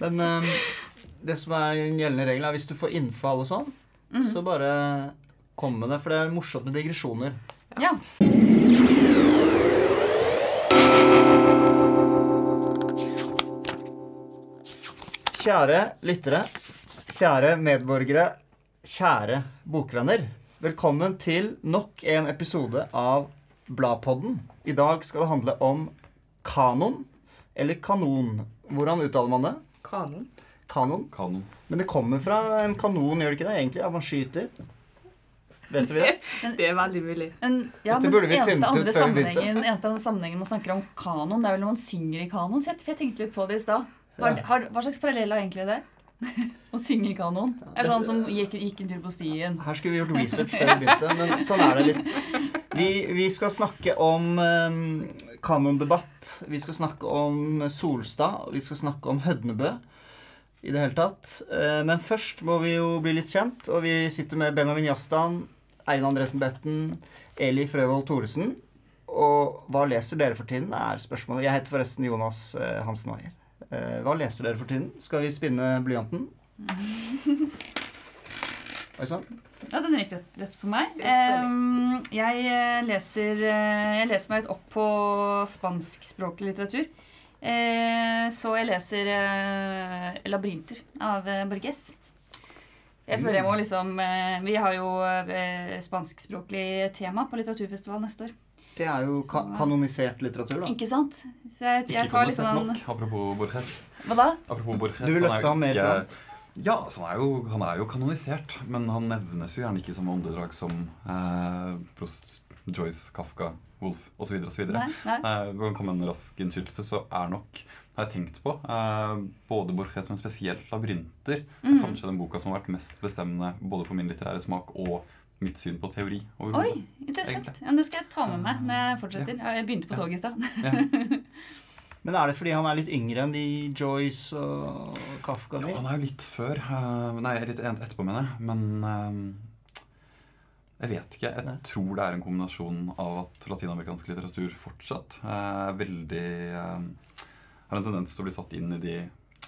Men eh, det som er en gjeldende regel, er hvis du får innfall og sånn, så bare kom med det. For det er morsomt med digresjoner. Ja. Kjære lyttere, kjære medborgere, kjære bokvenner. Velkommen til nok en episode av Bladpodden. I dag skal det handle om kanon, eller kanon. Hvordan uttaler man det? Kanon. Kanon. Kanon. Men det kommer fra en kanon, gjør det ikke det? Egentlig, at man skyter. Vet vi det? Det er veldig mulig. En, ja, Dette burde vi eneste funnet ut før vi begynte. sammenhengen, eneste andre sammenhengen man snakker om kanon, det er vel når man synger i kanon. Så jeg, jeg tenkte litt på det i stad. Ja. hva slags parallell er egentlig det? Å synge i kanon? Er det sånn som gikk, gikk en tur på stien? Her skulle vi gjort research før vi begynte, men sånn er det litt. Vi, vi skal snakke om um, kanondebatt. Vi skal snakke om Solstad, og vi skal snakke om Hødnebø. I det hele tatt. Eh, men først må vi jo bli litt kjent, og vi sitter med Benjamin Jastan, Eirin Andresen Betten, Eli Frøvold Thoresen. Og hva leser dere for tiden, er spørsmålet. Jeg heter forresten Jonas eh, Hansen Weier. Eh, hva leser dere for tiden? Skal vi spinne blyanten? Oi sann. Ja, den gikk rett, rett på meg. Ehm, jeg, eh, leser, eh, jeg leser meg litt opp på spanskspråklig litteratur. Eh, så jeg leser eh, 'Labyrinter' av Borges. Jeg føler jeg må liksom eh, Vi har jo eh, spanskspråklig tema på litteraturfestival neste år. Det er jo ka kanonisert litteratur, da. Ikke sant? Så jeg, Ikke jeg tar kommunisert liksom nok, apropos Borges. Hva da? Apropos Borges Du vil han er mer ikke- fram? Ja, altså, han, er jo, han er jo kanonisert, men han nevnes jo gjerne ikke som åndedrag som eh, Prost, Joyce, Kafka, Wolf osv. nei. Eh, kan komme en rask innskytelse, så er nok har jeg tenkt på eh, både Borges, men spesielt 'Labyrinter'. er Mm. Kanskje den boka som har vært mest bestemmende både for min litterære smak og mitt syn på teori. Oi, interessant. Ja, det skal jeg ta med meg når jeg fortsetter. Ja, Jeg begynte på toget i stad. Men er det fordi han er litt yngre enn de Joyce og Kafka? Ja, han er jo litt før. eh, nei, litt etterpå, mener jeg. Men eh, jeg vet ikke. Jeg tror det er en kombinasjon av at latinamerikansk litteratur fortsatt er veldig eh, Har en tendens til å bli satt inn i de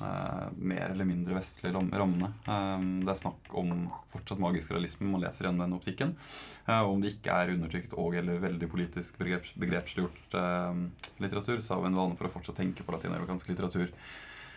mer eller mindre vestlige rammene. Eh, det er snakk om fortsatt magisk realisme man leser gjennom den optikken. Eh, om det ikke er undertrykt og eller veldig politisk begreps, begrepsliggjort eh, litteratur, så har vi en vane for å fortsatt tenke på latinamerikansk litteratur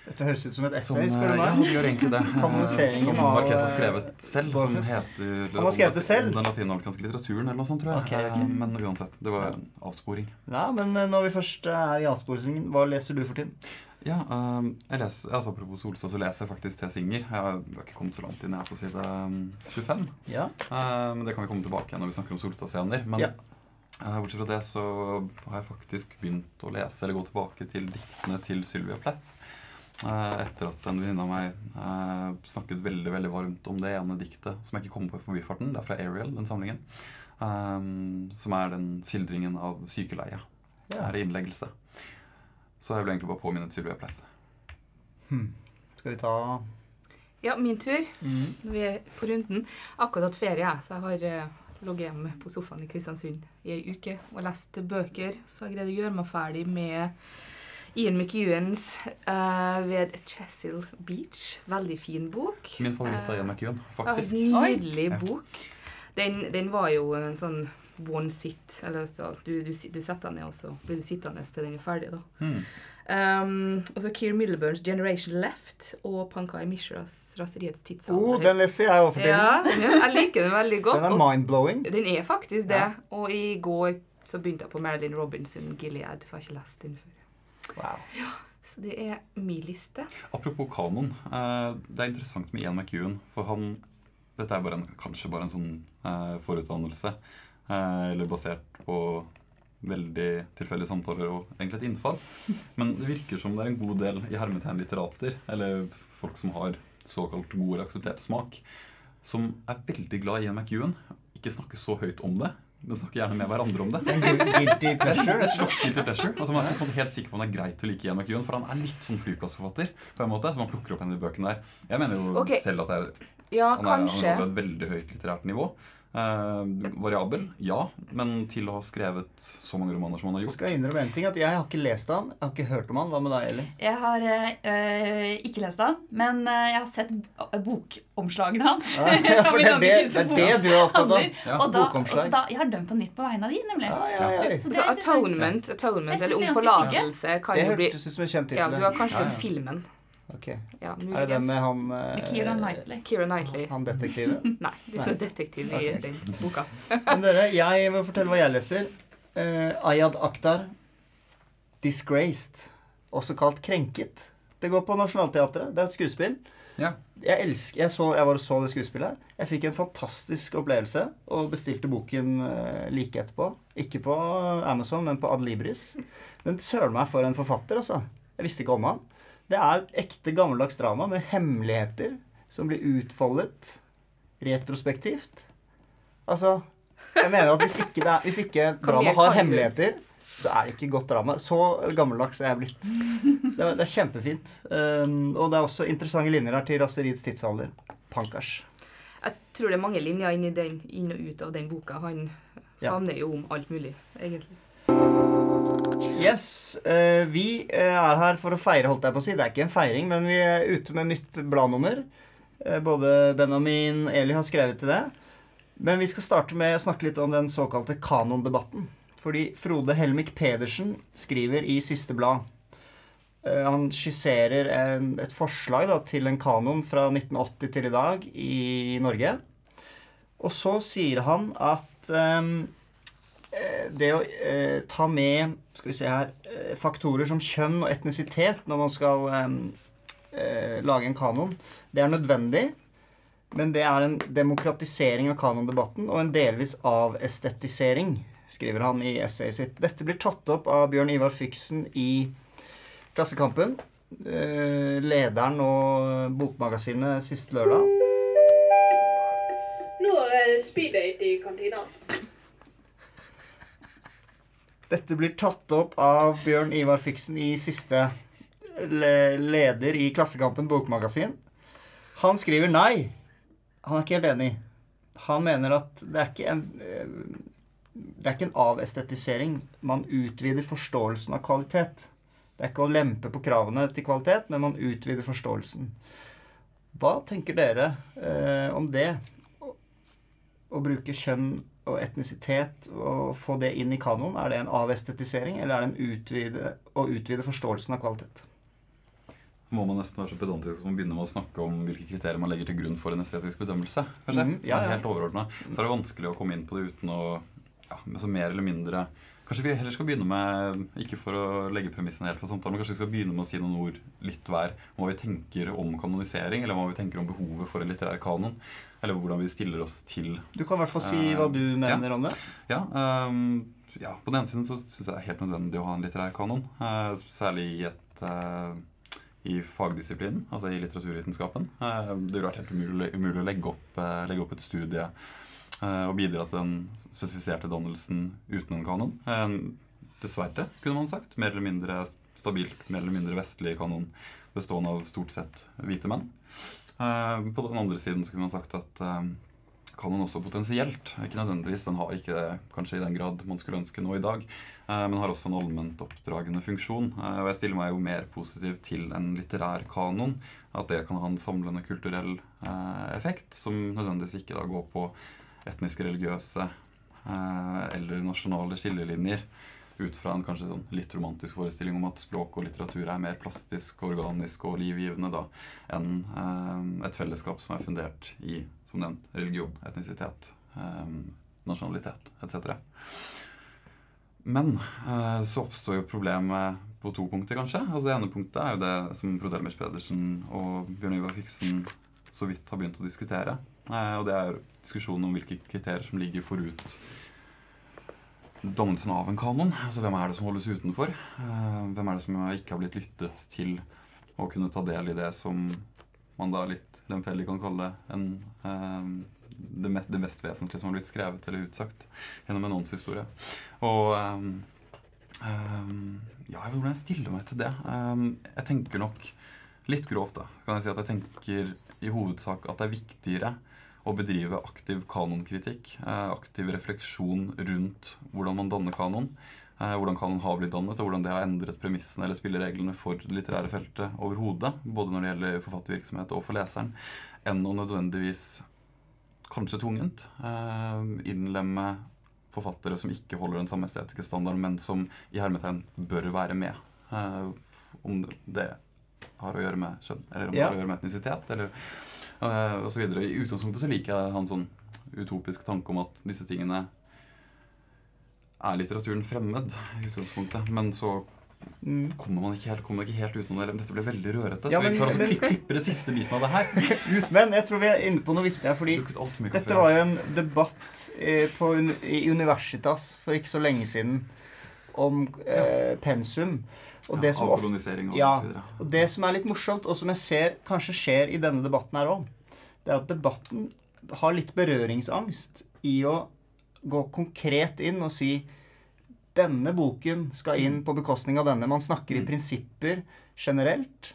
Dette høres ut som et som, essay, eh, du ja, det gjør egentlig det. Eh, Som Marques Marquez har eh, skrevet selv, som heter Han har skrevet det selv? Den latinamerikanske litteraturen, eller noe sånt, tror jeg. Okay, ok. Eh, Men uansett, det var en avsporing. Ja, men eh, når vi først er i avsporingen, hva leser du for tiden? Ja, um, jeg leser, altså Apropos Solstad, så leser jeg faktisk T. Singer. Jeg har ikke kommet så langt inn, jeg er på side eh, 25. Ja. Eh, Men det kan vi komme tilbake igjen når vi snakker om Solstad senere. Men Ja. uh, bortsett fra det så har jeg faktisk begynt å lese, eller gå tilbake til diktene til Sylvia Plath. Uh, etter at en venninne av meg uh, snakket veldig veldig varmt om det ene diktet som jeg ikke kommer på i forbifarten. Det er fra Ariel, den samlingen. Um, som er den skildringen av sykeleie. Det Ja. er innleggelse. Så jeg vil egentlig bare påminne Sylvia Plath. Hmm. Skal vi ta Ja, min tur. Mm. Vi er på runden. Akkurat hatt ferie, jeg, så jeg har uh, ligget hjemme på sofaen i Kristiansund i ei uke og lest bøker. Så jeg greide å gjøre meg ferdig med Ian McEwans uh, ved Chesil Beach. Veldig fin bok. Min favoritt av Eh, Ian McEwan, Ja, faktisk. nydelig Oi. bok. Den, den var jo en sånn one sit. Eller så, du, du, du setter deg ned, og så blir du sittende til den er ferdig. da. Mm. Um, og så Keir Middleburns 'Generation Left' og Pankai Mishras 'Raseriets Oh, den leser jeg òg ja, den jeg liker den veldig godt. Den er mind-blowing. Den er faktisk det. Ja. Og i går så begynte jeg på Marilyn Robinson 'Gilead', for jeg har ikke lest den før. Wow. Så det er min liste. Apropos kanon. eh, det er interessant med Ian McEwan, for han Dette er bare en, kanskje bare en sånn eh, forutdannelse, eller basert på veldig tilfeldige samtaler og egentlig et innfall. Men det virker som det er en god del i hermetegn litterater, eller folk som har såkalt god eller akseptert smak, som er veldig glad i Ian McEwan. Ikke snakker så høyt om det, men snakker gjerne med hverandre om det. En gu- guilty Det er slags guilty pleasure. Altså, man er på en helt sikker på om det er greit å like Ian McEwan, for han er litt sånn flyplassforfatter. på en måte, Så man plukker opp en i bøkene der. Jeg mener jo okay. selv at det er, Ja, han, er, han kanskje. holder et veldig høyt litterært nivå. Eh, variabel, ja. Men til å ha skrevet så mange romaner som han har gjort skal Jeg innrømme en ting, at jeg har ikke lest han. Jeg har ikke hørt om han. Hva med deg, Eli? Jeg har øh, ikke lest han, men eh, jeg har sett bokomslagene hans. Ja, for det det, det, er det du er opptatt av. Ja, og da, bokomslag. og så da, jeg har dømt han litt på vegne av de, nemlig. Ja, ja, ja. Så det Altså, er atonement, atonement eller det er om forlatelse kan Det jo bli hørtes ut som en kjent Ja, du har kanskje Ja, ja. den filmen. Ok. Ja, Er det den med han eh, Keira Knightley. Keira Knightley. Han detektiven? Nei, det er ikke noe detektiv i den boka. Men dere, jeg vil fortelle hva jeg leser. Eh, Ayad Akhtar, 'Disgraced', også kalt 'Krenket'. Det går på Nationaltheatret. Det er et skuespill. Ja. Jeg elsker, jeg, så, jeg var og så det skuespillet. Jeg fikk en fantastisk opplevelse og bestilte boken eh, like etterpå. Ikke på Amazon, men på Adlibris. Men søren meg for en forfatter, altså. Jeg visste ikke om han. Det er ekte gammeldags drama med hemmeligheter som blir utfoldet retrospektivt. Altså Jeg mener at hvis ikke, er, hvis ikke drama har hemmeligheter, så er det ikke godt drama. Så gammeldags er jeg blitt. Det er, det er kjempefint. Um, og det er også interessante linjer her til raseriets tidsalder. Pankers. Jeg tror det er mange linjer inn, i den, inn og ut av den boka. Han Ja. famner jo om alt mulig, egentlig. Yes, eh, vi eh, er her for å feire, holdt jeg på å si. Det er ikke en feiring, men vi er ute med nytt bladnummer. Eh, både Benjamin og Eli har skrevet til det. Men vi skal starte med å snakke litt om den såkalte kanondebatten. Fordi Frode Helmik Pedersen skriver i siste blad Han skisserer en, et forslag da, til en kanon fra 1980 til i dag i Norge. Og så sier han at det å eh, ta med skal vi se her, eh, faktorer som kjønn og etnisitet når man skal ehm, eh, lage en kanon, det er nødvendig. Men det er en demokratisering av kanondebatten og en delvis avestetisering, skriver han i essayet sitt. Dette blir tatt opp av Bjørn Ivar Fyksen i Klassekampen. eh, Lederen og Bokmagasinet sist lørdag. Nå er det speeddate i kantina. Dette blir tatt opp av Bjørn Ivar Fiksen i siste le leder i Klassekampen bokmagasin. Han skriver nei. Han er ikke helt enig. Han mener at det er ikke en eh, Det er ikke en avestetisering. Man utvider forståelsen av kvalitet. Det er ikke å lempe på kravene til kvalitet, men man utvider forståelsen. Hva tenker dere eh, om det? Å bruke kjønn og etnisitet og få det inn i kanoen, er det en avestetisering, eller er det en utvide, å utvide forståelsen av kvalitet? Må man nesten være så pedantisk som å begynne med å snakke om hvilke kriterier man legger til grunn for en estetisk bedømmelse. kanskje? mm, ja, ja. helt overordnet. Så er det vanskelig å komme inn på det uten å ja, altså mer eller mindre Kanskje vi heller skal begynne med, ikke for å legge premissene helt for samtalen, men kanskje vi skal begynne med å si noen ord litt hver om hva vi tenker om kanonisering, eller hva vi tenker om behovet for en litterær kanon. Eller hvordan vi stiller oss til Du kan i hvert fall si Eh, hva du ja. mener om det. Ja, um, ja, på den ene siden så syns jeg det er helt nødvendig å ha en litterær kanon. Uh, særlig i et uh, i fagdisiplinen, altså i litteraturvitenskapen. Uh, det ville vært helt umulig, umulig å legge opp, legge opp et studie og bidra til den spesifiserte dannelsen uten en kanon. Dessverre, kunne man sagt. Mer eller mindre stabilt, mer eller mindre vestlig kanon bestående av stort sett hvite menn. Eh, på den andre siden så kunne man sagt at kan kanon også potensielt. Ikke nødvendigvis, Den har ikke det kanskje i den grad man skulle ønske nå i dag, eh, men har også en allment oppdragende funksjon. Eh, og jeg stiller meg jo mer positiv til en litterær kanon. At det kan ha en samlende kulturell eh, effekt, som nødvendigvis ikke da går på etniske, religiøse eh, eller nasjonale skillelinjer. Ut fra en kanskje sånn litt romantisk forestilling om at språk og litteratur er mer plastisk, organisk og livgivende da, enn eh, et fellesskap som er fundert i som nevnt, religion, etnisitet, eh, nasjonalitet etc. Men eh, så oppstår jo problemet på to punkter, kanskje. Altså Det ene punktet er jo det som Frode Elmers Pedersen og Bjørn Ivar Fiksen så vidt har begynt å diskutere. Eh, og det er diskusjonen om hvilke kriterier som ligger forut dannelsen av en kanon. Altså hvem er det som holdes utenfor? Eh, hvem er det som ikke har blitt lyttet til å kunne ta del i det som man da litt lemfeldig kan kalle en, eh, det, mest, det mest vesentlige som har blitt skrevet eller utsagt gjennom en åndshistorie. Og eh, eh, ja, hvordan jeg stiller meg til det? Jeg tenker nok litt grovt, da, kan jeg si at jeg tenker i hovedsak at det er viktigere å bedrive aktiv kanonkritikk, eh, aktiv refleksjon rundt hvordan man danner kanon. eh, Hvordan kanon har blitt dannet, og hvordan det har endret premissene eller spillereglene for det litterære feltet overhodet. Både når det gjelder forfattervirksomhet og for leseren. Enn å nødvendigvis, kanskje tvungent, eh, innlemme forfattere som ikke holder den samme estetiske standarden, men som i hermetegn bør være med. Om det har å gjøre med kjønn, eller om det har å gjøre med etnisitet, eller uh, videre. I utgangspunktet så liker jeg han sånn utopisk tanke om at disse tingene er litteraturen fremmed i utgangspunktet. Men så Mm. kommer man ikke helt, kommer man ikke helt utenom det. Dette ble veldig rørete. Ja, så vi tar altså men- klipper det siste biten av det her ut. Men jeg tror vi er inne på noe viktig her, fordi dette var jo en debatt eh, på, i Universitas for ikke så lenge siden om eh, pensum. Og det, som Avkolonisering og Ja. og det som er litt morsomt, og som jeg ser kanskje skjer i denne debatten her òg, det er at debatten har litt berøringsangst i å gå konkret inn og si denne boken skal inn på bekostning av denne. Man snakker i Mm. prinsipper generelt.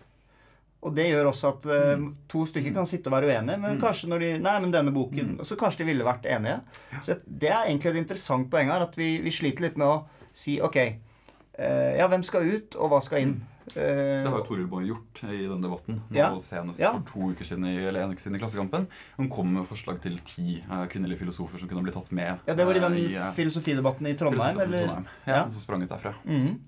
Og det gjør også at Mm. to stykker kan sitte og være uenige, men Mm. kanskje når de Nei, men denne boken Så kanskje de ville vært enige. Så det er egentlig et interessant poeng her, at vi, vi sliter litt med å si OK, ja, hvem skal ut, og hva skal inn? Eh, Det har jo Toril Boe gjort i den debatten. Ja. Senest Ja. for to uker siden i, eller en uke siden i Klassekampen. Hun kom med forslag til ti eh, kvinnelige filosofer som kunne bli tatt med. ja, det var i den eh, eh, filosofidebatten i Trondheim, filosofidebatten i eller? Trondheim. Ja, Ja. Som sprang ut derfra. Mhm.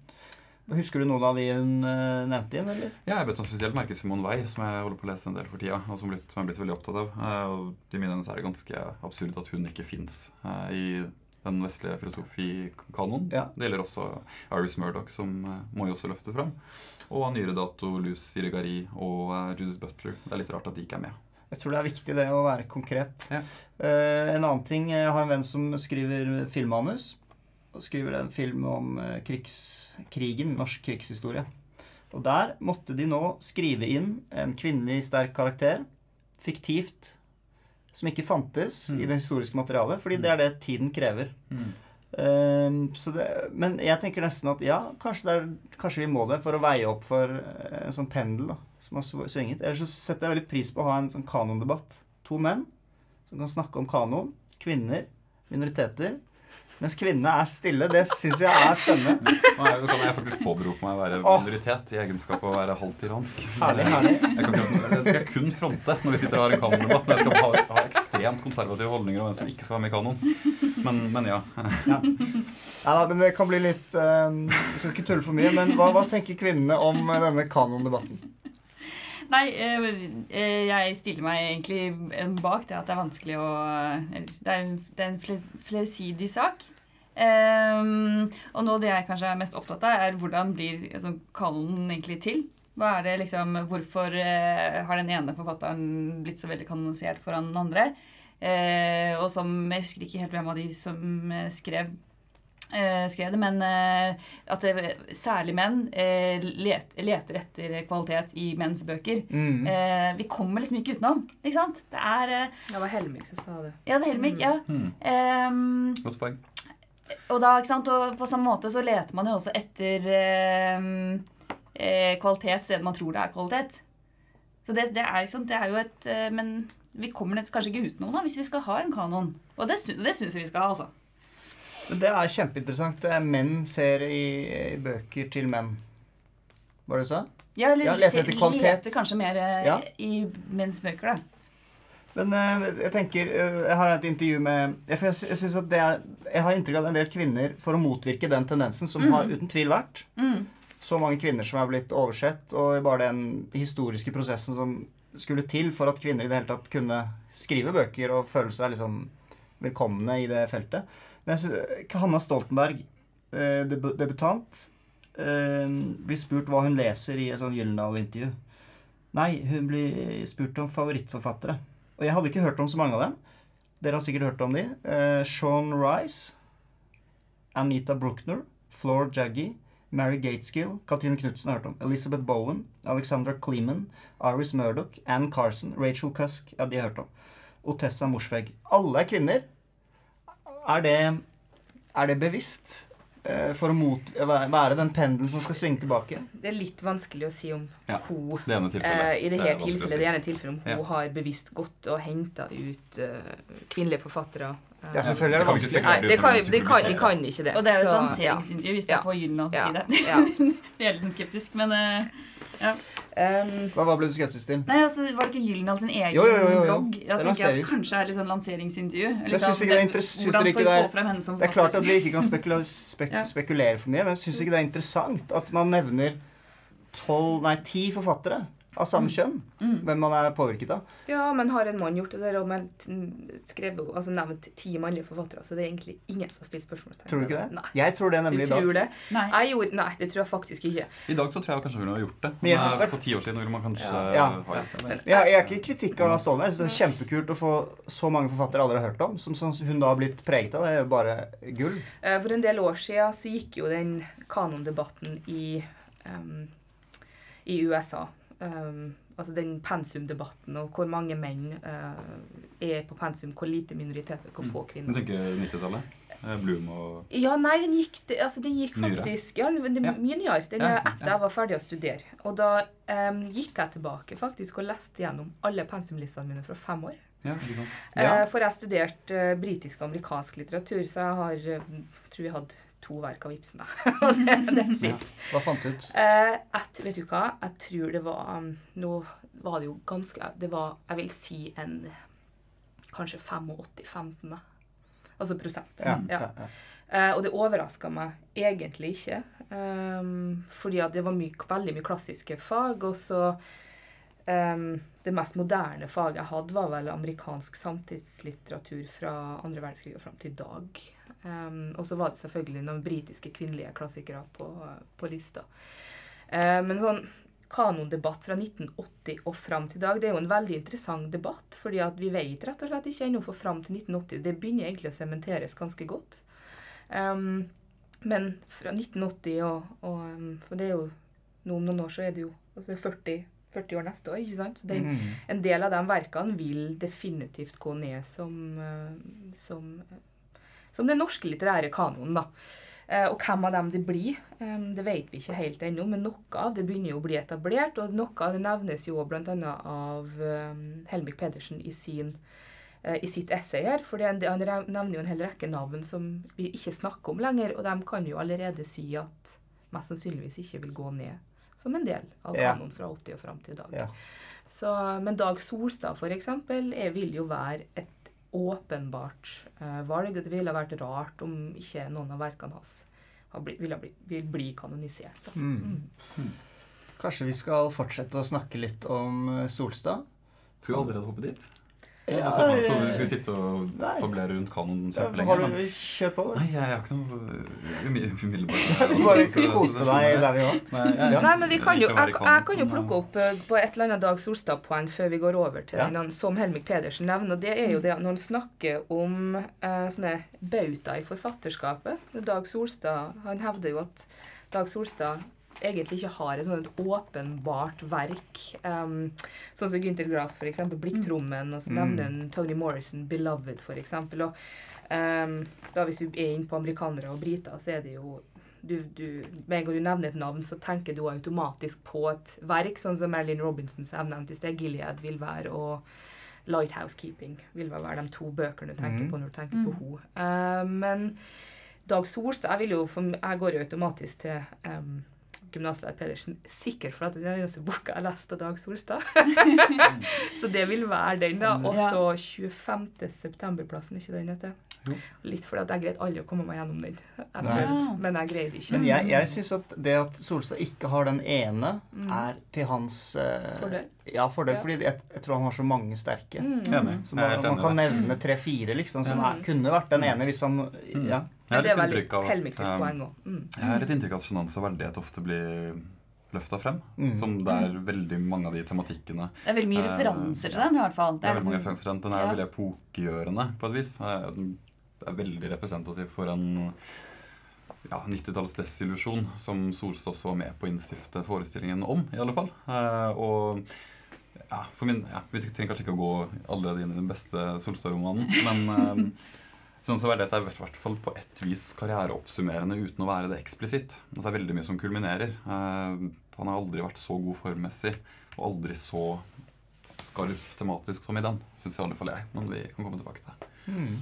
Husker du noen av de hun eh, nevnte igjen? eller? Ja, jeg bet meg spesielt merke Simon Wei, som jeg holder på å lese en del for tida. Og som, blitt, som jeg er blitt veldig opptatt av. Eh, Og I mine øyne er det ganske absurd at hun ikke fins i den vestlige filosofikanonen. Ja. Det gjelder også Iris Murdoch, som eh, må jo også løfte fram. Og av nyere dato Luz Sirigari og eh, Judith Butler. Det er litt rart at de ikke er med. Jeg tror det er viktig det å være konkret. Ja. Uh, en annen ting, jeg har en venn som skriver filmmanus. Og skriver en film om krigs, krigen, norsk krigshistorie. Og der måtte de nå skrive inn en kvinnelig sterk karakter. Fiktivt. Som ikke fantes Mm. i det historiske materialet. Fordi det er det tiden krever. Mm. Uh, så det, men jeg tenker nesten at ja, kanskje, er, kanskje vi må det for å veie opp for eh, en sånn pendel da, som har svinget. Ellers så setter jeg veldig pris på å ha en sånn kanondebatt. To menn som kan snakke om kanon. Kvinner. Minoriteter. Mens kvinnene er stille. Det syns jeg er spennende. Nå nå kan jeg faktisk påberope meg å være minoritet i egenskap av å være halvt iransk. Herlig, herlig. Jeg kan, det skal jeg kun fronte når vi sitter og har en kanondebatt. Når jeg skal ha, ha ekstremt konservative holdninger om hvem som ikke skal være med i kanon. Men, men ja. Nei da, men det kan bli litt eh, Vi skal ikke tulle for mye, men hva, hva tenker kvinnene om denne kanondebatten? Nei, eh, eh, jeg stiller meg egentlig bak det at det er vanskelig å Det er en, det er en flersidig sak. Ehm, og nå det jeg kanskje er mest opptatt av, er hvordan blir altså, kanonen egentlig til? Hva er det liksom, Hvorfor uh, har den ene forfatteren blitt så veldig kanonisert foran den andre? Uh, og som Jeg husker ikke helt hvem av de som uh, skrev eh, skrev det, men at det, særlig menn eh, let, leter etter kvalitet i menns bøker. Mm. Eh, vi kommer liksom ikke utenom. Ikke sant? Det er Det var Helmik som sa det. Ja, det er Helmik. Ja. Mm. Um, godt poeng. Og da, og på samme måte så leter man jo også etter ehm, eh, kvalitet stedet man tror det er kvalitet. Så det, det, er, det er jo et eh, Men vi kommer kanskje ikke utenom hvis vi skal ha en kanon. Og det, det syns jeg vi skal ha, altså. Det er kjempeinteressant. Det er menn ser i, i bøker til menn. Hva var det du sa? Ja, eller Ja, leter etter kvalitet. leter kanskje mer eh, Ja. i menns bøker, da. Men eh, jeg tenker eh, Jeg har et intervju med Jeg, jeg, synes at det er, jeg har inntrykk av en del kvinner, for å motvirke den tendensen, som Mm. har uten tvil vært Mm. så mange kvinner som er blitt oversett, og bare den historiske prosessen som skulle til for at kvinner i det hele tatt kunne skrive bøker og føle seg liksom velkomne i det feltet. Men jeg synes, Hanna Stoltenberg, eh, debu- debutant, blir spurt hva hun leser i et sånn Gyllendal-intervju. Nei, hun blir spurt om favorittforfattere. Og jeg hadde ikke hørt om så mange av dem. Dere har sikkert hørt om de. Eh, Sean Rice, Anita Bruckner, Floor Jaggy, Mary Gateskill, Katrine Knutsen har hørt om. Elizabeth Bowen, Alexandra Kleeman, Iris Murdoch, Anne Carson, Rachel Cusk. Ja, de har hørt om. Otessa Morsvegg. Alle er kvinner. Er det, er det bevisst? Eh, for å mot, være være den pendelen som skal svinge tilbake? Det er litt vanskelig å si om Ja, hun Det ene. Eh, I det her vanskelig tilfellet, si. det ene tilfellet om hun Ja. har bevisst gått og henta ut uh, kvinnelige forfattere. Eh, Ja, selvfølgelig er det Det kan vi ikke vanskelig. Nei, det kan, det kan, vi kan ikke det. Og det er jo et lanseringsintervju, hvis det er på Gyldendal ja, si det. ja. Jeg er litt sånn skeptisk, men eh, Um, Hva, hva ble du skeptisk til? Nei, altså, Var det ikke Gyldendal sin egen Jo, jo, jo, blogg? Det Jeg tenker at. Kanskje er litt sånn lanseringsintervju. Jeg synes ikke det synes Hvordan skal vi det få frem henne som Det er klart at vi ikke kan spekula spek Ja. spekulere for mye, men jeg syns ikke det er interessant at man nevner tolv, nei, ti forfattere av samme kjønn. Mm. Hvem man er påvirket av. ja, men har en mann gjort det der og meldt, skrevet, altså nevnt ti mannlige forfattere, så det er egentlig ingen som har stilt spørsmål. Tror du ikke det? Nei. Jeg tror det Du nemlig i dag. tror det? Nei. Jeg gjorde, nei, det tror jeg faktisk ikke. I dag så tror jeg kanskje hun har gjort det. Men jeg Men, det- For ti år siden ville man kanskje Ja. ha gjort det. Men, Jeg, jeg er ikke kritikk av Stålberg. Jeg synes det er kjempekult å få så mange forfattere aldri har hørt om, som, som hun da har blitt preget av. Det er jo bare gull. Eh, For en del år siden så gikk jo den kanondebatten i, um, i USA. Um, altså den pensumdebatten og hvor mange menn uh, er på pensum, hvor lite minoriteter, hvor få Du kvinner. tenker 90-tallet? Eh, Bloom og Ja, nei, den gikk, altså, den gikk Nyere? faktisk Ja, den den Ja. mye nyere. Den Ja, er etter jeg var ferdig å studere. Og da um, gikk jeg tilbake faktisk og leste gjennom alle pensumlistene mine fra fem år. Ja? Ja. Eh, for jeg studerte uh, britisk og amerikansk litteratur, så jeg har tror jeg hadde to verk av Ibsen. Og det, that's it. Hva fant du ut? Eh, jeg, vet du hva? Jeg tror det var um, Nå var det jo ganske Det var, jeg vil si, en Kanskje 85-15. Altså prosent. Ja, Ja. ja, ja. Eh, og det overraska meg egentlig ikke. Um, fordi at det var mye, veldig mye klassiske fag. Og så um, Det mest moderne faget jeg hadde, var vel amerikansk samtidslitteratur fra andre verdenskrig og fram til i dag. Um, og så var det selvfølgelig noen britiske kvinnelige klassikere på, på lista. Eh, men sånn kanondebatt fra 1980 og fram til i dag, det er jo en veldig interessant debatt. fordi at vi vet rett og slett ikke ennå for fram til 1980. Det begynner egentlig å sementeres ganske godt. Um, men fra 1980 og, og um, For det er jo nå om noen år så er det jo altså 40, 40 år neste år, ikke sant? Så den, Mhm. en del av de verkene vil definitivt gå ned som, eh, som, som den norske litterære kanonen. da. Eh, Og hvem av dem det blir, eh, det vet vi ikke helt ennå, men noe av det begynner jo å bli etablert. Og noe av det nevnes jo bl.a. av eh, Helmik Pedersen i, sin, i sitt essay her. For han nevner jo en hel rekke navn som vi ikke snakker om lenger, og de kan jo allerede si at mest sannsynligvis ikke vil gå ned som en del av Ja. kanonen fra 80 og fram til i dag. Ja. Så, men Dag Solstad er, vil jo være et åpenbart eh, valg. Det ville vært rart om ikke noen av verkene hans har ville bli, blitt, vil bli kanonisert. Mm. Mm. Kanskje vi skal fortsette å snakke litt om eh, Solstad? Skal vi allerede hoppe dit? Ja, så, så du vi sitter og fablere rundt kanonen Ja, kjempelenge Har du Kjør på. Nei, jeg har ikke noe umiddelbart umi- umiddelbart Bare kose deg der vi var. Nei, men vi kan jo, jeg, jeg kan jo plukke opp eh, på et eller annet Dag Solstad-poeng før vi går over til Ja. den som Helmik Pedersen nevner. og Det er jo det at når han snakker om eh, sånne bauta i forfatterskapet Dag Solstad han hevder jo at Dag Solstad egentlig ikke har et sånn åpenbart verk. Um, sånn som Gynter Grass, for eksempel. 'Blikktrommen'. Og så Mm. nevner han Tony Morrison, 'Beloved', for eksempel. Og um, da hvis du er inne på amerikanere og briter, så er det jo du, du, Med en gang du nevner et navn, så tenker du automatisk på et verk, sånn som Marilyn Robinsons som jeg nevnte i sted. 'Gilead' vil være, og 'Lighthouse Keeping' vil vel være de to bøkene du tenker mm. på når du tenker på henne. Uh, men Dag Solstad jeg, vil jo, for, jeg går jo automatisk til um, gymnaslærer Pedersen, sikkert for at det er den eneste boka jeg leste av Dag Solstad. så det vil være den, da. Og Ja. så 25. septemberplassen, ikke den heter? Jo. Litt fordi at jeg greide aldri å komme meg gjennom den. Jeg prøvde, men jeg greide ikke. Men jeg, jeg syns at det at Solstad ikke har den ene, Mm. er til hans eh, Fordel. Ja, fordel. Ja. Fordi jeg, jeg tror han har så mange sterke. Mm. Så man, man kan nevne tre-fire, liksom, som er, kunne vært den ene hvis han Mm. Ja. Jeg har det er litt veldig inntrykk av at, sitt um, poeng òg. Mm. Jeg har litt inntrykk av at sjenanse og verdighet ofte blir løfta frem. Mm. Som det er veldig mange av de tematikkene Det er veldig mye Eh, referanser til den, i hvert fall. Det er veldig mange liksom- referanser til den. Den er Ja. veldig epokegjørende på et vis. Eh, Den er veldig representativ for en ja, 90-tallets desillusjon som Solstad også var med på å innstifte forestillingen om, i alle fall. Eh, og ja, for min, ja, Vi trenger kanskje ikke å gå allerede inn i den beste Solstad-romanen, men Sånn så er dette i hvert fall på et vis karriereoppsummerende uten å være det eksplisitt. Altså, det er veldig mye som kulminerer. Eh, han har aldri vært så god formmessig og aldri så skarp tematisk som i den, syns i alle fall jeg. Men vi kan komme tilbake til det. Mm.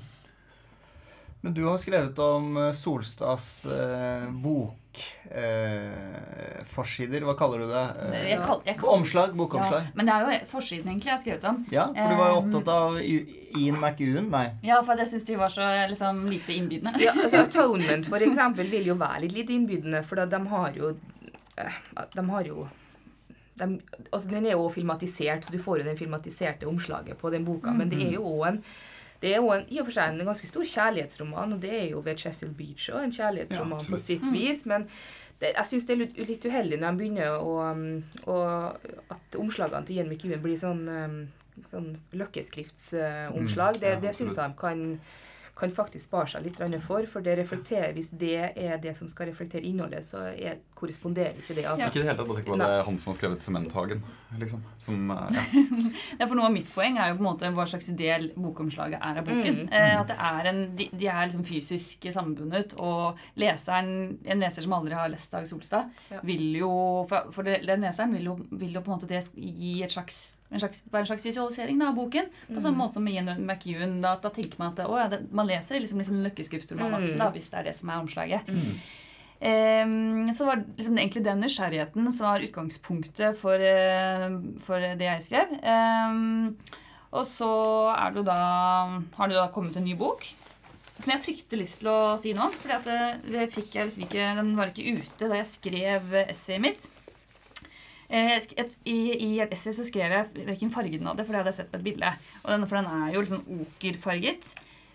Men du har skrevet om eh, Solstads eh, bokforsider. Hva kaller du det? Eh, Jeg kall, jeg kall, Omslag? Bokomslag? Ja, men det er jo forsiden egentlig jeg har skrevet om. Ja, for du var jo opptatt av Ian McEwan? Nei. Ja, for jeg syns de var så liksom, lite innbydende. Ja, altså Atonement for eksempel vil jo være litt, lite innbydende, for de har jo eh, De har jo de, altså Den er jo filmatisert, så du får jo den filmatiserte omslaget på den boka. Men det er jo også en det er jo en, i og for seg en ganske stor kjærlighetsroman, og det er jo ved Chesil Beach òg en kjærlighetsroman Ja, på sitt sitt vis. Men det, jeg syns det er litt, litt uheldig når de begynner å, å At omslagene til Ian McEwan blir sånn, um, sånn løkkeskriftsomslag. Mm, det ja, det syns jeg de kan kan faktisk spare seg litt for. For det reflekterer, hvis det er det som skal reflektere innholdet, så er, korresponderer ikke det. altså. Ikke i det hele tatt. Tenk på det er han som har skrevet 'Sementhagen'. liksom. Som, eh, ja. Ja, for Noe av mitt poeng er jo på en måte hva slags del bokomslaget er av boken. Mm. Eh, at det er en, de, de er liksom fysisk sammenbundet, og leseren, en leser som aldri har lest Dag Solstad, Ja. vil jo For, for det, den leseren vil jo, vil jo på en måte det gi et slags en slags, en slags visualisering da, av boken. På samme måte som med Ian McEwan. Da, da tenker man at å, ja, det, man leser liksom, liksom løkkeskriftromanaktig, Mm. da, hvis det er det som er omslaget. Mm. Ehm, så var det liksom egentlig den nysgjerrigheten som var utgangspunktet for, eh, for det jeg skrev. Ehm, og så er det da, har det da kommet en ny bok som jeg frykter lyst til å si noe om. For det, det fikk jeg liksom ikke, den var ikke ute da jeg skrev essayet mitt. Eh, jeg sk- et, i, I et essay så skrev jeg hvilken farge den hadde, for det hadde jeg sett på et bilde. Den, for den er jo litt sånn okerfarget.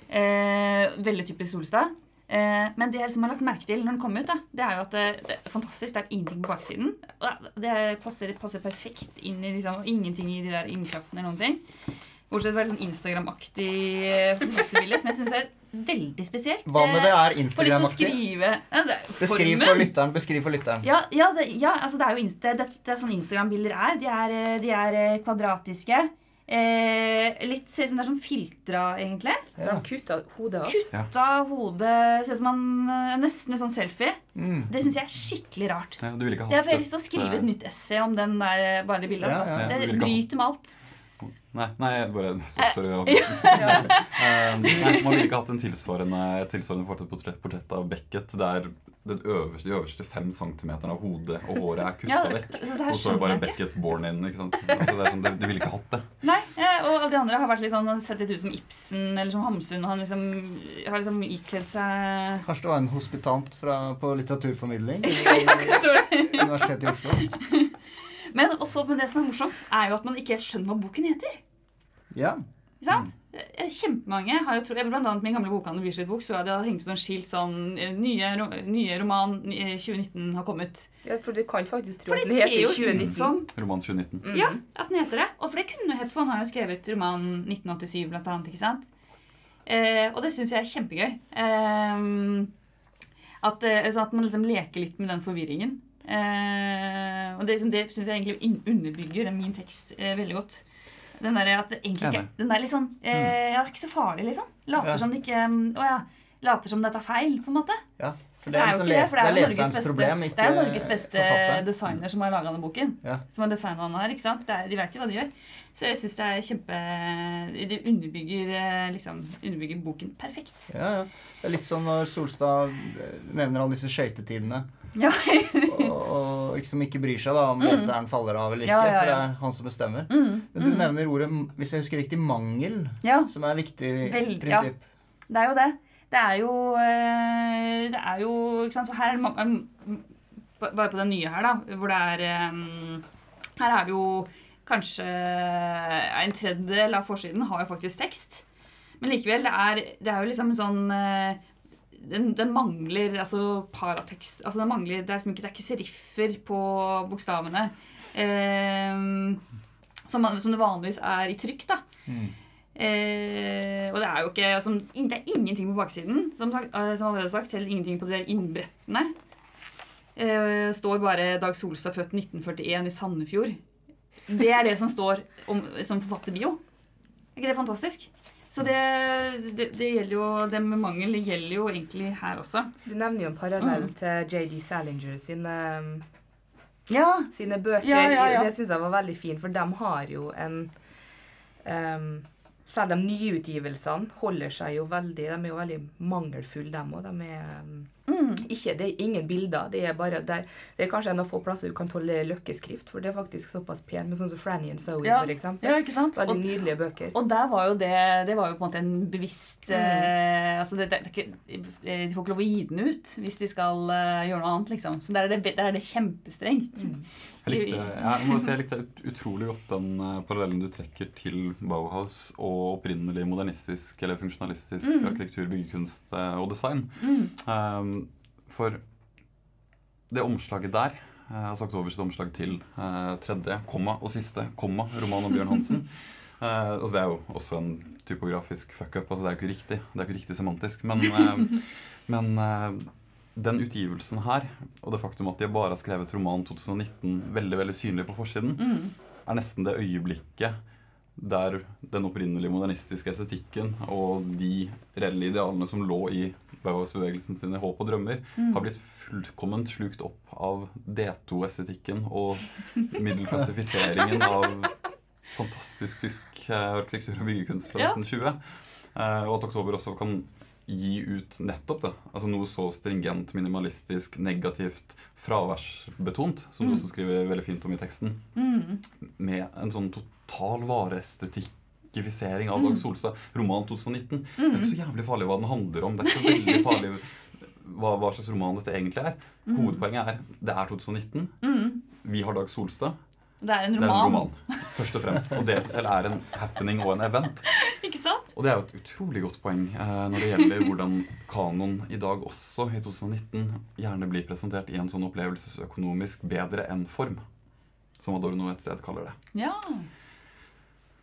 Eh, veldig typisk Solstad. Eh, men det jeg liksom har lagt merke til når den kom ut, da, det er jo at det, er fantastisk. Det er ingenting på baksiden. Det passer, passer perfekt inn i liksom, ingenting i de der innkraftene eller noen ting. Bortsett fra sånn Instagram-aktig fotobilde, som jeg syns er veldig spesielt. Hva med det er Eh, å Instagram-aktig? ja, er Beskriv for lytteren. Beskriv for lytteren. Ja, ja, det, ja altså det er jo insta, det, det er sånn Instagram-bilder er. De er, eh, de er eh, kvadratiske. Eh, litt ser ut som det er sånn filtra, egentlig. Så de kutta hodet av. Kutta hodet Ser ut som man eh, Nesten en sånn selfie. Mm. Det syns jeg er skikkelig rart. Ja, du ville ikke Det er hatt for Jeg har lyst til å skrive et nytt essay om den der bare det bildet. Ja, Altså. ja. Ja, Det bryter med alt. Nei, nei, bare Sorry. Eh, nei, man ville ikke hatt en tilsvarende, tilsvarende portrett, portrett, portrett av Beckett der den øverste, de øverste fem centimeterne av hodet og håret er kutta Ja, vekk. så Og så er det bare. Beckett born in. ikke sant? Altså, det er sånn, du, du ville ikke hatt det. Nei, eh, Og alle de andre har vært litt sånn, sett litt ut som Ibsen eller som Hamsun. Og han liksom, har liksom ikledd seg Kanskje det var en hospitant fra, på litteraturformidling du? Universitetet i Oslo? Men også, men det som er morsomt, er jo at man ikke helt skjønner hva boken heter. Ja. Ikke sant? Eh, Kjempemange har jo tro, Blant annet min gamle bokhandel Bislett Bok, så hadde jeg hengt ut noen skilt sånn eh, Nye, nye roman eh, 2019 har kommet. Ja, for du kan faktisk tro at det den heter 2019. som Roman 2019. Mm. Ja, at den heter det. Og for det kunne hett, for han har jo skrevet roman 1987, blant annet. ikke sant? Eh, og det syns jeg er kjempegøy. Eh, at, eh, at man liksom leker litt med den forvirringen. Eh, og det, liksom, det syns jeg egentlig underbygger min tekst eh, veldig godt. Den der, at det egentlig ikke, den er litt sånn eh, ja, det er ikke så farlig, liksom. Later Ja. som det ikke Å ja. Later som dette er feil, på en måte. ja. For Det er jo liksom ikke det, for det er, Norges beste, problem, det er Norges beste forfatter. designer som har laga denne boken. Ja. Som har designa den her. ikke sant? Det er, de vet jo hva de gjør. Så jeg syns det er kjempe Det underbygger, eh, liksom, underbygger boken perfekt. Ja, ja. Det er litt som når Solstad eh, nevner alle disse skøytetidene. Ja. og, og liksom ikke bryr seg da om leseren faller av eller ikke, Mm. For det er han som bestemmer. Mm, Men du mm. nevner ordet, hvis jeg husker riktig, mangel, Ja, som er et viktig prinsipp. ja. prinsipp. det er jo det. Det er jo eh, Det er jo ikke sant? Så her er Bare på den nye her, da, hvor det er Her er det jo kanskje en tredjedel av forsiden har jo faktisk tekst. Men likevel, det er, det er jo liksom en sånn eh, den, den mangler altså paratekst altså den mangler, Det er liksom ikke, det er ikke seriffer på bokstavene. Eh, som, som det vanligvis er i trykk. da. Mm. Eh, og det er jo ikke altså, Det er ingenting på baksiden, som, sagt, eh, som allerede sagt. Heller ingenting på de der innbrettene. Eh, står bare 'Dag Solstad, født 1941 i Sandefjord'. Det er det som står om, som forfatterbio. Er ikke det fantastisk? Så det, det, det gjelder jo Det med mangel gjelder jo egentlig her også. Du nevner jo en parallell til JD Salinger sine, Ja. sine bøker. Ja, ja. Det syns jeg var veldig fint, for de har jo en ehm, Selv de nye utgivelsene holder seg jo veldig De er jo veldig mangelfulle, dem òg. De er ehm, Mm. ikke, det er ingen bilder. Det er bare det er, det er kanskje en av få plasser du kan tollere løkkeskrift, for det er faktisk såpass pent, med sånn som Franny and Zoe, Ja. for eksempel. ja, ikke sant? Veldig Og, nydelige bøker. og der var jo det Det var jo på en måte en bevisst Mm. eh, Altså det, det er ikke, De får ikke lov å gi den ut hvis de skal uh, gjøre noe annet, liksom. Så der er det, der er det kjempestrengt. Mm. Jeg likte, jeg må si jeg likte utrolig godt den eh, parallellen du trekker til Bauhaus og opprinnelig modernistisk eller funksjonalistisk Mm. arkitektur, byggekunst eh, og design. Mm. Um, for det omslaget der, eh, altså oktobers omslag til uh, tredje, komma og siste, komma, roman om Bjørn Hansen Uh, altså Det er jo også en typografisk fuck-up. altså Det er jo ikke riktig det er ikke riktig semantisk. Men, uh, men den utgivelsen her, og det faktum at de bare har skrevet roman 2019 veldig veldig synlig på forsiden, Mm. er nesten det øyeblikket der den opprinnelige modernistiske estetikken og de reelle idealene som lå i Bauhaus-bevegelsen sine håp og drømmer, Mm. har blitt fullkomment slukt opp av D2-estetikken og middelklassifiseringen av fantastisk tysk eh, arkitektur og byggekunst fra Ja. 1920. Eh, Og at Oktober også kan gi ut nettopp det. Altså noe så stringent, minimalistisk, negativt, fraværsbetont, som du Mm. også skriver veldig fint om i teksten Mm. med en sånn total vareestetikifisering av Mm. Dag Solstad. Roman 2019. Det er ikke så jævlig farlig hva den handler om. Det er ikke så veldig farlig hva, hva slags roman dette egentlig er. Hovedpoenget er det er 2019. Mm. Vi har Dag Solstad. Det er en Det er en roman. roman. Først og fremst. Og det i seg selv er en happening og en event. Ikke sant? Og det er jo et utrolig godt poeng eh, når det gjelder hvordan kanon i dag også, i 2019, gjerne blir presentert i en sånn opplevelsesøkonomisk bedre enn form. Som Adorno et sted kaller det. Ja.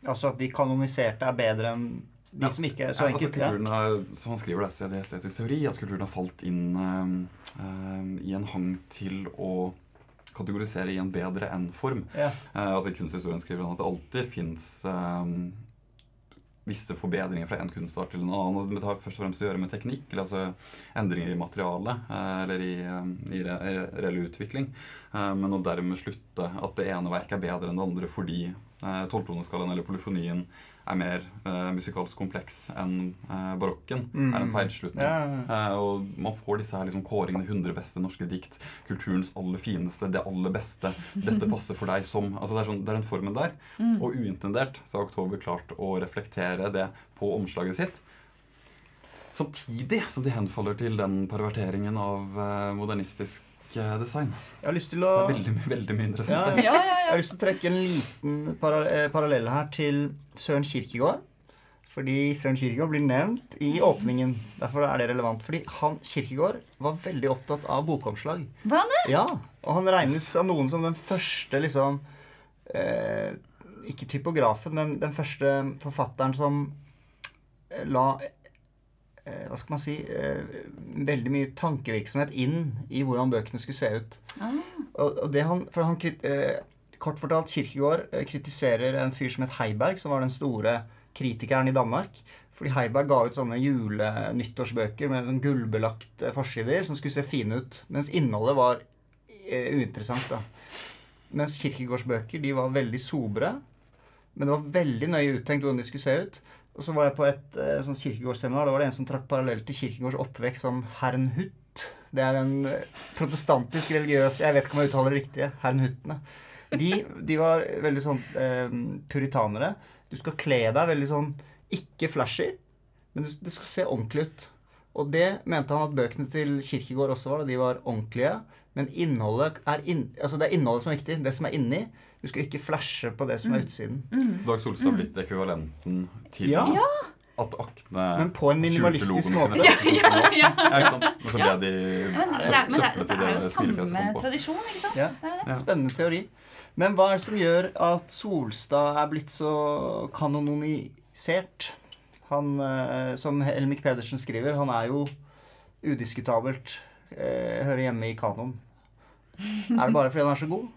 Altså at de kanoniserte er bedre enn de Ja. som ikke er så Ja, altså enkelt. Altså, kulturen har, som han skriver det, i estetisk teori, at kulturen har falt inn eh, eh, i en hang til å kategorisere i en bedre enn-form. Ja. Uh, at kunsthistorien skriver at det alltid fins visse forbedringer fra en kunstart til en annen. Det har først og fremst å gjøre med teknikk, eller altså endringer i materialet, eh, eller i, eh, i re, re- reell utvikling. Eh, men å dermed slutte at det ene verket er bedre enn det andre fordi eh, tolvtoneskalaen eller polyfonien er mer uh, musikalsk kompleks enn uh, barokken, Mm. er en feilslutning. Ja, ja, ja. Eh, og man får disse her liksom kåringene 100 beste norske dikt, kulturens aller fineste, det aller beste, dette passer for deg som altså Det er, sånn, det er den formen der. Mm. Og uintendert så har Oktober klart å reflektere det på omslaget sitt. Samtidig som de henfaller til den perverteringen av eh, modernistisk eh, design. Jeg har lyst til Så å det er veldig, veldig mye interessant Ja. Ja, ja, Jeg har lyst til å trekke en liten para eh, parallell her til Søren Kirkegård. Fordi Søren Kirkegård blir nevnt i åpningen. Derfor er det relevant. Fordi han Kirkegård var veldig opptatt av bokomslag. Var han det? Ja, Og han regnes av noen som den første liksom eh, Ikke typografen, men den første forfatteren som eh, la Hva skal man si eh, Veldig mye tankevirksomhet inn i hvordan bøkene skulle se ut. Ah. Og, det han, for han eh, Kort fortalt, Kirkegård eh, kritiserer en fyr som het Heiberg, som var den store kritikeren i Danmark. Fordi Heiberg ga ut sånne jule-nyttårsbøker med sånn gullbelagte forsider som skulle se fine ut. Mens innholdet var eh, uinteressant. da. Mens Kirkegårds bøker de var veldig sobre. Men det var veldig nøye uttenkt hvordan de skulle se ut. Og så var jeg på et eh, sånn Kirkegårdsseminar. Da var det en som trakk parallell til Kirkegårds oppvekst som Hernhut. Det er en eh, protestantisk religiøs Jeg vet ikke om jeg uttaler det riktige. Hernhuttene. De, de var veldig sånn eh, puritanere. Du skal kle deg veldig sånn ikke flashy, men du- det skal se ordentlig ut. Og det mente han at bøkene til Kirkegård også var. da De var ordentlige. Men innholdet er inn, altså det er innholdet som er viktig. Det som er inni. Du skal ikke flashe på det som er utsiden. Dag Solstad har blitt ekvivalenten til Ja. at aktene Men på en minimalistisk måte. ja, ja. Ja, ikke sant? Og så ble de Men det er, det er, det er jo det samme smilefjeset kom på. tradisjon, ikke sant? Ja. Det er det. Spennende teori. Men hva er det som gjør at Solstad er blitt så kanonisert? Han, eh, som Helmik Pedersen skriver, han er jo udiskutabelt eh, hører hjemme i kanon. Er det bare fordi han er så god?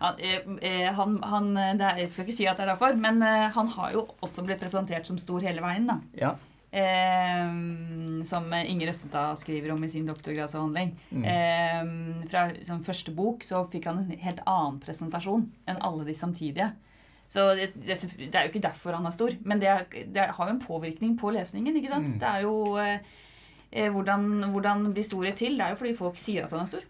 Han, eh, eh, han, han det er, Jeg skal ikke si at det er derfor, men eh, han har jo også blitt presentert som stor hele veien. da. Ja. Eh, som Inger Østestad skriver om i sin doktorgradsavhandling. Mm. Eh, fra liksom, første bok så fikk han en helt annen presentasjon enn alle de samtidige. Så det, det, det er jo ikke derfor han er stor, men det, det har jo en påvirkning på lesningen. ikke sant? Mm. Det er jo eh, eh, hvordan, hvordan blir storhet til? Det er jo fordi folk sier at han er stor.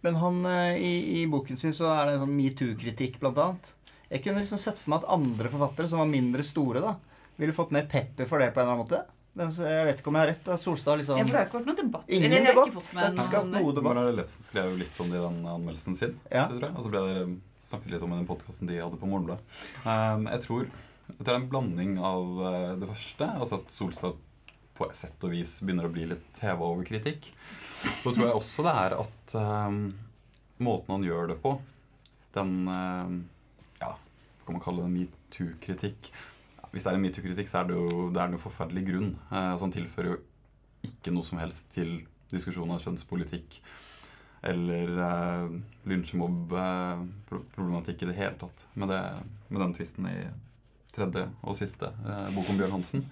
Men han, eh, i, i boken sin så er det en sånn metoo-kritikk, blant annet. Jeg kunne liksom sett for meg at andre forfattere, som var mindre store, da, ville fått mer pepper for det på en eller annen måte. Men jeg vet ikke om jeg har rett. At Solstad liksom Ja, for det har ikke vært noen debatt. Ingen Eller jeg har debatt. ikke fått Det har ikke skapt noen noe debatt. Lefsen skrev jo litt om det i den anmeldelsen sin. Ja. tror jeg. Og så ble det snakket litt om i den podkasten de hadde på Morgenbladet. Um, jeg tror det er en blanding av eh, det første, altså at Solstad på et sett og vis begynner å bli litt heva over kritikk. Så tror jeg også det er at um, måten han gjør det på, den um, Ja, hva kan man kalle det? Metoo-kritikk. Hvis det er en metoo-kritikk, så er det jo det er en forferdelig grunn. Uh, altså Han tilfører jo ikke noe som helst til diskusjonen av kjønnspolitikk eller uh, lynsjemobb-problematikk i det hele tatt. Med, det, med den tvisten i tredje og siste eh, bok om Bjørn Hansen.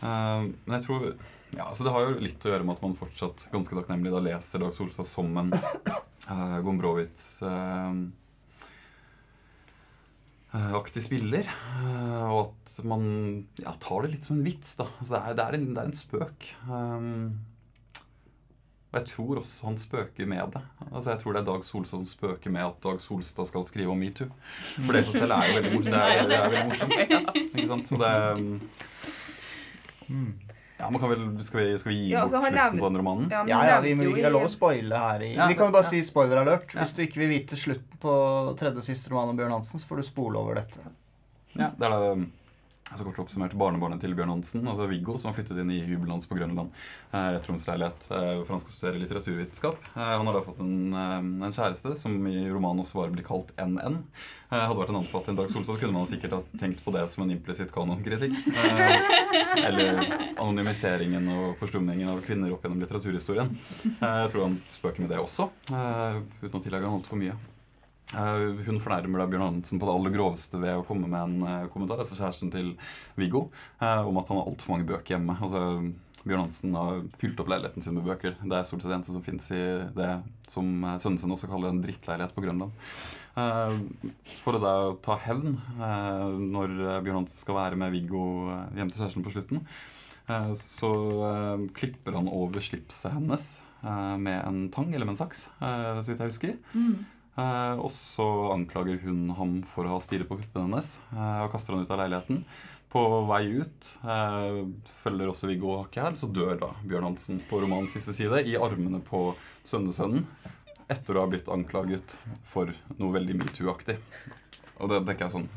Eh, men jeg tror ja, altså Det har jo litt å gjøre med at man fortsatt ganske takknemlig da leser Dag Solstad som en uh, Gombrowicz eh, eh, aktig spiller. Uh, og at man ja, tar det litt som en vits. da. Altså, det, er, det, er en, det er en spøk. Um, og jeg tror også han spøker med det. Altså Jeg tror det er Dag Solstad som spøker med at Dag Solstad skal skrive om metoo. For det i seg selv er jo veldig morsomt. Det er, det er veldig morsomt. Ikke sant? Så det um, Ja, men kan vel Skal vi, skal vi gi Ja, bort slutten nevnt, på den romanen? Ja, Ja, ja, vi, må- ikke det er lov å spoile her. I, Ja, vi kan jo bare ja. si spoiler alert. Ja. Hvis du ikke vil vite slutten på tredje og siste roman om Bjørn Hansen, så får du spole over dette. Ja, det er da så kort oppsummert barnebarnet til Bjørn Hansen, altså Viggo, som har flyttet inn i hybelen på Grønland. Eh, Tromsleilighet, eh, for han skal studere litteraturvitenskap. Eh, han har da fått en, eh, en kjæreste som i romanen også bare blir kalt NN. Eh, hadde vært en annen en Dag Solstad, kunne man sikkert ha tenkt på det som en implisitt kanonkritikk. Eh, eller anonymiseringen og forstumningen av kvinner opp gjennom litteraturhistorien. Eh, jeg tror han spøker med det også, uten å tillegge han altfor mye. Eh, hun fornærmer da Bjørn Hansen på det aller groveste ved å komme med en eh, kommentar, altså kjæresten til Viggo, eh, om at han har altfor mange bøker hjemme. Altså, Bjørn Hansen har fylt opp leiligheten sin med bøker. Det er stort sett det eneste som fins i det som sønnen sin også kaller en drittleilighet på Grønland. For å da ta hevn når Bjørn Hansen skal være med Viggo hjem til kjæresten på slutten, så klipper han over slipset hennes med en tang eller med en saks, så vidt jeg husker. Mm. Eh, og så anklager hun ham for å ha stirret på puppene hennes eh, og kaster han ut av leiligheten. På vei ut eh, følger også Viggo hakket her, så dør da Bjørn Hansen på romanens siste side i armene på sønnesønnen etter å ha blitt anklaget for noe veldig metoo-aktig. Og det tenker jeg sånn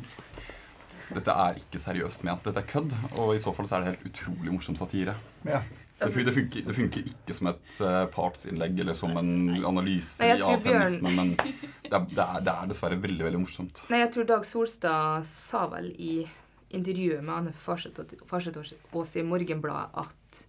Dette er ikke seriøst ment. Dette er kødd, og i så fall så er det helt utrolig morsom satire. Ja. Det funker, det funker, det funker ikke som et eh, partsinnlegg eller som en analyse Nei, av feminisme, men det er, det, er, det er dessverre veldig veldig morsomt. Nei, jeg tror Dag Solstad sa vel i intervjuet med Anne Farsetås i Morgenbladet at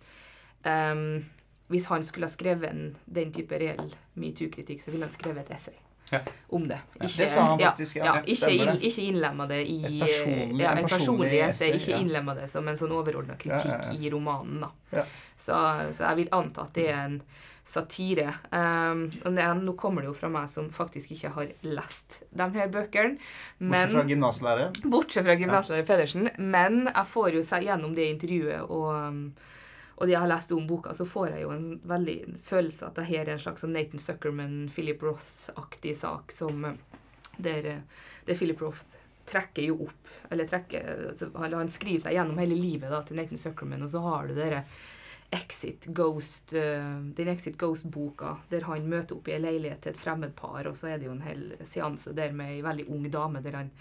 um, hvis han skulle ha skrevet en, den type reell metoo-kritikk, så ville han skrevet et essay Ja. om det. Ikke, det sa han faktisk, ja. ikke, inn, ikke innlemma det i Et personlig- ja, en personlig essay. Ikke innlemma det som en sånn overordna kritikk i romanen. da. Ja. Så, så jeg vil anta at det er en satire. Um, og det, nå kommer det jo fra meg som faktisk ikke har lest de her bøkene. Bortsett fra gymnaslærer. Bortsett fra gymnaslærer Pedersen. Men jeg får jo seg gjennom det intervjuet og, um, og de har lest om boka, så får jeg jo en veldig følelse at det her er en slags sånn Nathan Zuckerman, Philip Roth-aktig sak som uh, der, uh, der Philip Roth trekker jo opp Eller trekker altså, han, skriver seg gjennom hele livet da, til Nathan Zuckerman, og så har du dere Exit Ghost, uh, den Exit Ghost-boka der han møter opp i en leilighet til et fremmedpar, og så er det jo en hel seanse der med ei veldig ung dame der han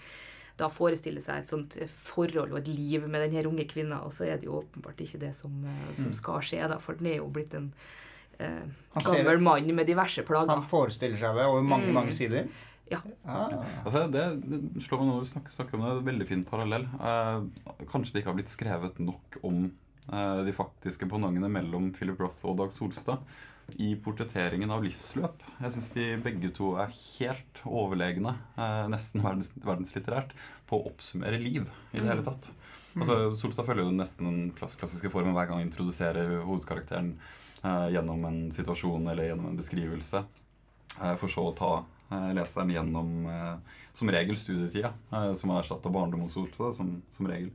da forestiller seg et sånt forhold og et liv med denne unge kvinna, og så er det jo åpenbart ikke det som, uh, som skal skje, da, for den er jo blitt en eh, gammel mann med diverse plager. Han forestiller seg det over mange, Mm. mange sider. Ja. Ah. Altså, det, det slår meg når du snakker, snakker om det, er en veldig fin parallell. Eh, kanskje det ikke har blitt skrevet nok om eh, de faktiske pannongene mellom Philip Roth og Dag Solstad. I portretteringen av livsløp. Jeg syns de begge to er helt overlegne, eh, nesten verdens, verdenslitterært, på å oppsummere liv i det hele tatt. Altså, Solstad følger jo nesten den klass klassiske formen hver gang han introduserer hovedkarakteren eh, gjennom en situasjon eller gjennom en beskrivelse, eh, for så å ta eh, leseren gjennom eh, som regel studietida, eh, som har erstatta barndom hos Solstad, som, som regel.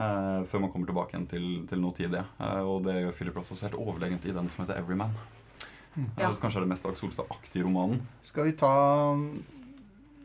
eh, før man kommer tilbake igjen til, til nåtidige. Eh, og det gjør Philip Ross også helt overlegent i den som heter 'Everyman'. Ja. Eh, kanskje er det mest Dag Solstad-aktige romanen. Skal vi ta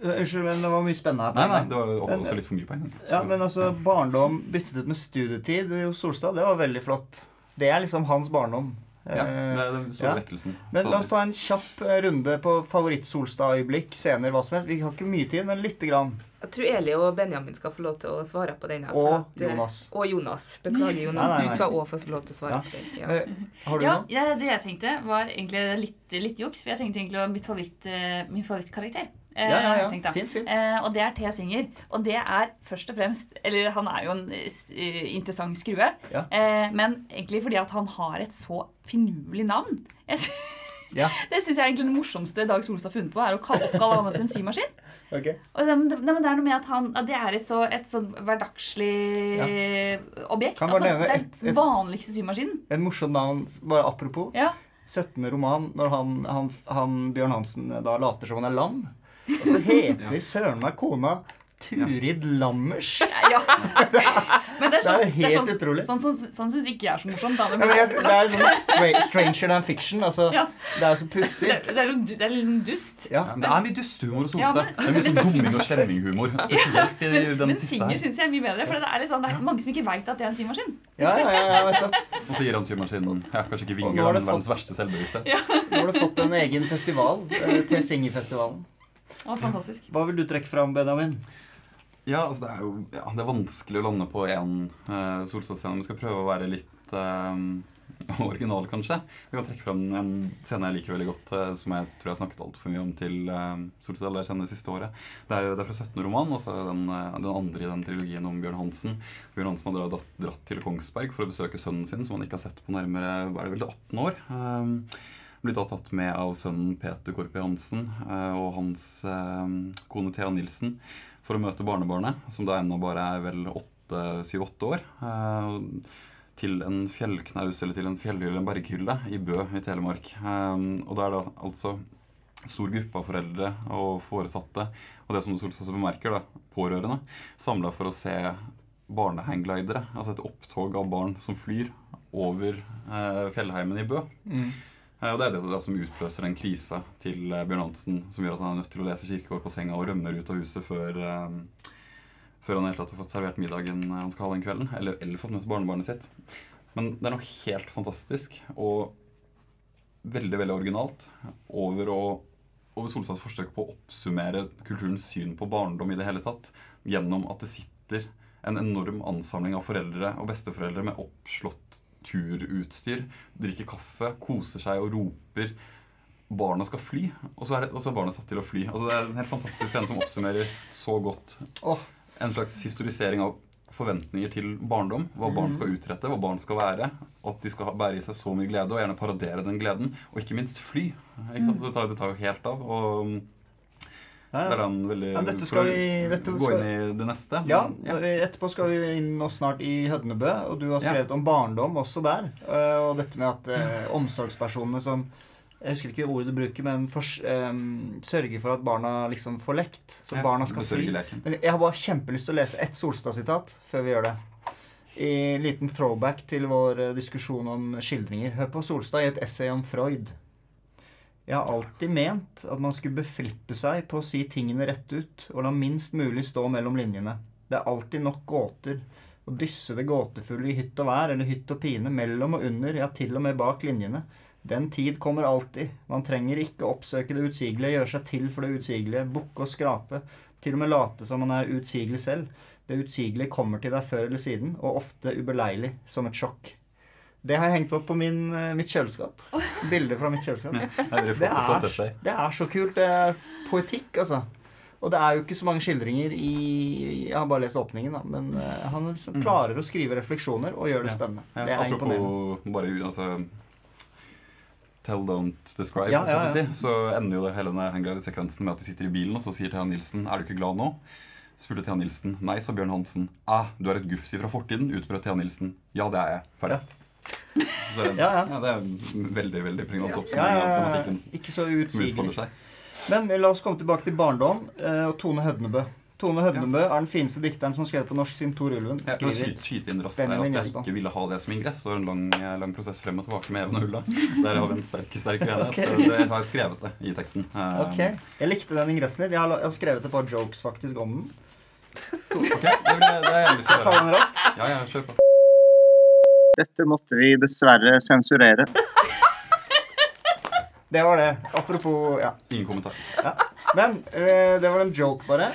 Øh, Unnskyld, men det var mye spennende her. Nei, nei, det var også litt for mye poeng. Ja, men altså, barndom byttet ut med studietid hos Solstad, det var veldig flott. Det er liksom hans barndom. ja, det Eh, er den store ja. vekkelsen. Men la oss ta en kjapp eh, runde på favoritt-Solstad-øyeblikk, scener, hva som helst. Vi har ikke mye tid, men lite grann. Jeg tror Eli og Benjamin skal få lov til å svare på den. Og at, eh, Jonas. Og Jonas. Beklager, Jonas. Nei, nei, nei. Du skal òg få lov til å svare Ja. på den. Ja. Eh, Har du Ja, noe? ja, det jeg tenkte, var egentlig litt, litt juks. For jeg tenkte egentlig å mitt favoritt, eh, min favorittkarakter. Eh, Ja, ja, ja. tenkte. Fint, fint. Eh, og det er T. Singer. Og det er først og fremst Eller han er jo en interessant skrue. Ja. Eh, men egentlig fordi at han har et så finurlig navn. Jeg sy- Ja. Det syns jeg er egentlig det morsomste Dag Solstad har funnet på, er å kalle oppkalle han til en symaskin. Ok. Og det, det, det er noe med at han at det er et så, et så hverdagslig objekt. Altså, det er den vanligste symaskinen. En morsom navn, bare apropos. Ja. 17. roman, når han, han, han Bjørn Hansen da later som han er lam. Og så heter søren meg kona Turid Lammers. Ja. Men det er, Det er sånn, jo helt sånn, utrolig. Sånn, sånn, sånn syns ikke jeg er så morsomt. Da. Ja, jeg, det er sånn stra stranger than fiction. Altså, Ja. Det er jo så pussig. det, det, er, det er litt sånn dust. Ja. Ja, men det er mye dustehumor hos Ja, men- det er mye sånn dumming og slemminghumor. Spesielt i Men, den men Singer syns jeg er mye bedre. For det er, litt sånn, det er mange som ikke veit at det er en symaskin. Ja, ja, ja, ja, vet. Og så gir han symaskinen ja, kanskje ikke vinger, men verdens fått- verste selvbevissthet. Nå har du fått en egen festival eh, til Singerfestivalen. Å, fantastisk. Hva vil du trekke fram, Benjamin? Ja, altså det er jo ja, det er vanskelig å lande på én uh, Solstad-scene. Vi skal prøve å være litt uh, original, kanskje. Vi kan trekke fram en scene jeg liker veldig godt, eh, som jeg tror jeg har snakket altfor mye om til uh, Solstad eller jeg kjenner det siste året. Det er, det er fra 17. roman, og så er den, eh, den andre i den trilogien om Bjørn Hansen. Bjørn Hansen har dratt, dratt til Kongsberg for å besøke sønnen sin, som han ikke har sett på nærmere hva er det vel, 18 år. Um, blir da tatt med av sønnen Peter Korpi Hansen eh, og hans eh, kone Thea Nilsen for å møte barnebarnet, som da ennå bare er vel syv-åtte år. eh, til en fjellknaus eller til en fjellhylle, eller en berghylle, i Bø i Telemark. Eh, og da er det altså stor gruppe av foreldre og foresatte, og det som du også bemerker, da, pårørende, samla for å se barnehangglidere. Altså et opptog av barn som flyr over eh, fjellheimen i Bø. Mm. Eh, Og Det er det som utløser en krise til eh, Bjørn Hansen, som gjør at han er nødt til å lese kirkegård på senga og rømmer ut av huset før, eh, før han tatt har fått servert middagen han skal ha den kvelden. Eller, eller fått møte barnebarnet sitt. Men det er noe helt fantastisk og veldig veldig originalt over, å, over Solstads forsøk på å oppsummere kulturens syn på barndom i det hele tatt gjennom at det sitter en enorm ansamling av foreldre og besteforeldre med oppslått turutstyr, drikker kaffe, koser seg og roper barna skal fly, og så er, det, og så er barna satt til å fly. Altså, det er en helt fantastisk scene som oppsummerer så godt en slags historisering av forventninger til barndom. Hva barn skal utrette, hva barn skal være. At de skal bære i seg så mye glede, og gjerne paradere den gleden. Og ikke minst fly. Ikke sant? Det, tar, det tar jo helt av. Og Ja, det er han veldig Ja, dette skal vi- dette Gå skal- inn i det neste. Ja, men- etterpå skal vi inn nå snart i Hødnebø, og du har Ja. skrevet om barndom også der. eh, Og dette med at eh, omsorgspersonene som Jeg husker ikke ordet du bruker, men for, eh, sørger for at barna liksom får lekt. Så Ja, barna skal fri. Men jeg har bare kjempelyst til å lese ett Solstad-sitat før vi gjør det. I liten throwback til vår eh, diskusjon om skildringer. Hør på Solstad i et essay om Freud. Jeg har alltid ment at man skulle beflippe seg på å si tingene rett ut, og la minst mulig stå mellom linjene. Det er alltid nok gåter. Å dysse det gåtefulle i hytt og vær eller hytt og pine, mellom og under, ja, til og med bak linjene. Den tid kommer alltid. Man trenger ikke oppsøke det utsigelige, gjøre seg til for det utsigelige, bukke og skrape, til og med late som man er utsigelig selv. Det utsigelige kommer til deg før eller siden, og ofte ubeleilig, som et sjokk. Det har jeg hengt opp på min, eh, mitt kjøleskap. Bilder fra mitt kjøleskap. Det er Det er, det er så kult. Det er poetikk, altså. Og det er jo ikke så mange skildringer i Jeg har bare lest åpningen, da. Men eh, han liksom klarer å skrive refleksjoner og gjøre det spennende. Ja, Det er imponerende. apropos bare altså, tell, don't describe, Ja, ja, ja. si, så ender jo det hele denne Hangglide-sekvensen med at de sitter i bilen, og så sier Thea Nilsen er du ikke glad nå? spurte Thea Nilsen. Nei, sa Bjørn Hansen. Ah, du er et gufsi fra fortiden, utbrøt Thea Nilsen. Ja, det er jeg. Ferdig. Så Ja, ja. ja, det er en veldig, veldig pregnant Ja, oppsummering ja, av tematikken ikke så utsigelig. Men eh, la oss komme tilbake til barndom eh, og Tone Hødnebø. Tone Hødnebø er den fineste dikteren som har skrevet på norsk siden Tor Ulven Jeg kan skyte, skyte inn raskt der at jeg ikke ville ha det som ingress. Det var en lang, eh, lang prosess frem og tilbake med Even og Ulla. Der har vi en sterk, sterk uenighet. okay. Jeg har skrevet det i teksten. Ok, Jeg likte den ingressen litt. Jeg har, jeg har skrevet et par jokes faktisk om den. ok, det, vil jeg, det er jeg lyst til å jeg ta den raskt? Ja, ja, kjør på. Dette måtte vi dessverre sensurere. Det var det. Apropos Ja. Ingen kommentar. Men eh, det var en joke, bare.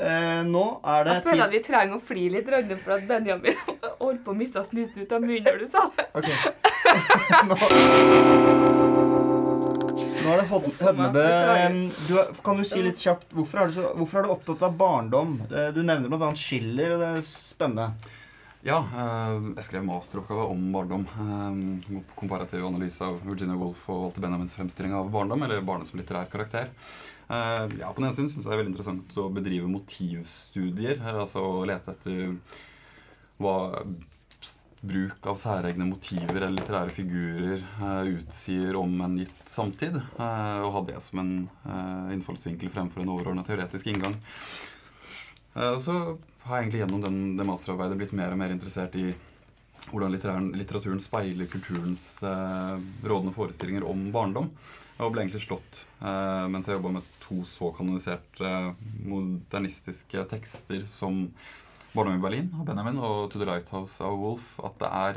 Uh, nå er det Jeg føler at vi trenger å fly litt rønne for at Benjamin holdt på å miste snusen ut av munnen når du sa det. Ok. nå, nå er det Hødnebø. Du, kan du si litt kjapt hvorfor er, du så, hvorfor er du opptatt av barndom? Eh, Du nevner bl.a. Schiller, og det er spennende. Ja, eh, jeg skrev masteroppgave om barndom. eh, komparativ analyse av Virginia Woolf og Walter Benjamins fremstilling av barndom, eller barnet som litterær karakter. Eh, ja, På den ene siden syns jeg det er veldig interessant å bedrive motivstudier. Altså å lete etter hva bruk av særegne motiver eller litterære figurer utsier om en gitt samtid. og ha det som en innfallsvinkel fremfor en overordna teoretisk inngang. Så har egentlig gjennom den, det masterarbeidet blitt mer og mer interessert i hvordan litteraturen speiler kulturens eh, rådende forestillinger om barndom. Og ble egentlig slått eh, mens jeg jobba med to så kanoniserte eh, modernistiske tekster som 'Barndom i Berlin' av Benjamin og 'To the Lighthouse' av Wolf, at det er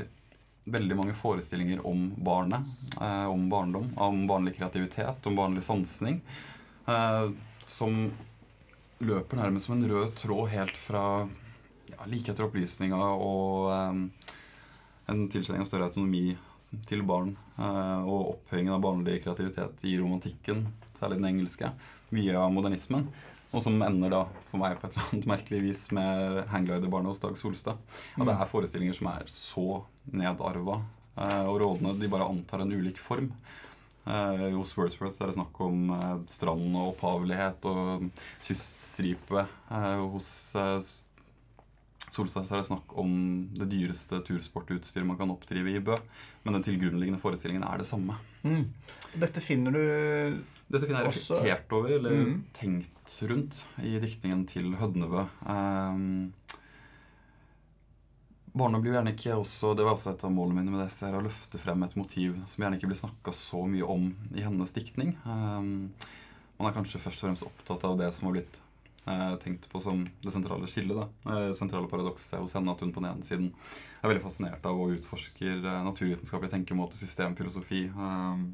veldig mange forestillinger om barnet, eh, om barndom, om barnlig kreativitet, om barnlig sansning, eh, som løper nærmest som en rød tråd helt fra ja, like etter opplysninga og um, en tilkjenning av større autonomi til barn Uh, og opphøyingen av barnlig kreativitet i romantikken, særlig den engelske, via modernismen. Og som ender da, for meg på et eller annet merkelig vis, med hanggliderbarnet hos Dag Solstad. At det er forestillinger som er så nedarva uh, og rådende. De bare antar en ulik form. Eh, hos Wordsworth er det snakk om eh, strand og opphavelighet og kyststripe. Eh, hos eh, Solstad er det snakk om det dyreste tursportutstyret man kan oppdrive i Bø. Men den tilgrunnliggende forestillingen er det samme. Mm. Dette finner du Dette finner jeg reflektert over, eller mm. tenkt rundt, i diktningen til Hødnebø. Um, Barna blir jo gjerne ikke også Det var også et av målene mine med det. Så er å løfte frem et motiv som gjerne ikke blir snakka så mye om i hennes diktning. Um, man er kanskje først og fremst opptatt av det som har blitt eh, tenkt på som det sentrale skillet. Eh, Det sentrale paradokset hos henne at hun på den ene siden er veldig fascinert av og utforsker eh, naturvitenskapelig tenkemåte, systemfilosofi. Um,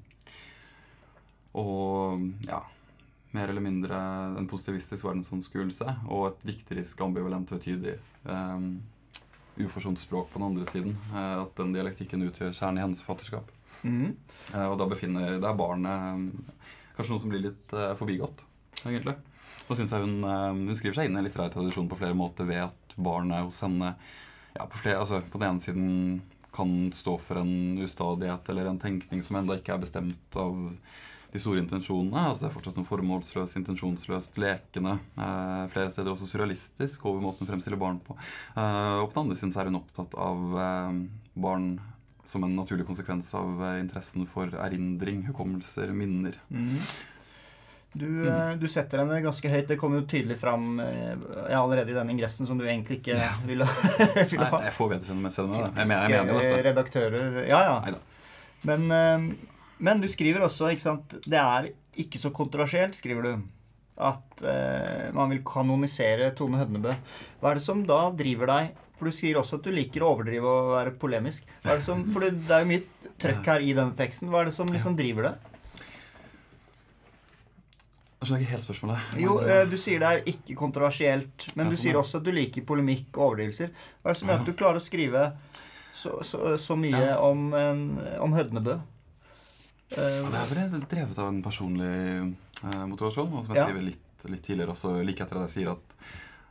og ja mer eller mindre en positivistisk verdensanskuelse og et dikterisk ambivalent og tydelig, um, uforsont språk på den andre siden. eh, at den dialektikken utgjør kjernen i hennes forfatterskap. mm. Eh, og da befinner der barnet um, kanskje noe som blir litt eh, forbigått, egentlig. Og synes jeg hun, eh, hun skriver seg inn i en litterær tradisjon på flere måter ved at barnet hos henne ja, på, flere, altså, på den ene siden kan stå for en ustadighet eller en tenkning som enda ikke er bestemt av de store intensjonene. altså Det er fortsatt noe formålsløst, intensjonsløst, lekende. Eh, flere steder også surrealistisk over måten hun fremstiller barn på. Eh, og på den andre siden så er hun opptatt av eh, barn som en naturlig konsekvens av eh, interessen for erindring, hukommelser, minner. Mm. Du, eh, du setter henne ganske høyt. Det kommer jo tydelig fram eh, ja, allerede i den ingressen som du egentlig ikke ville, ville Nei, ha. jeg får vedkjenne meg selv med det. Jeg mener, jeg mener dette. redaktører Ja, ja. Neida. Men, eh, men du skriver også, ikke sant Det er ikke så kontroversielt, skriver du, at eh, man vil kanonisere Tone Hødnebø. Hva er det som da driver deg For du sier også at du liker å overdrive og være polemisk. Hva er det som, for det er jo mye trøkk her i denne teksten. Hva er det som liksom driver det? Jeg skjønner ikke helt spørsmålet. Jo, eh, du sier det er ikke kontroversielt, men du sier også at du liker polemikk og overdrivelser. Hva er det som gjør at du klarer å skrive så, så, så mye om, om Hødnebø? Eh, Ja, Det er vel drevet av en personlig eh, motivasjon. Og som jeg Ja. skriver litt, litt tidligere også, like etter at jeg sier at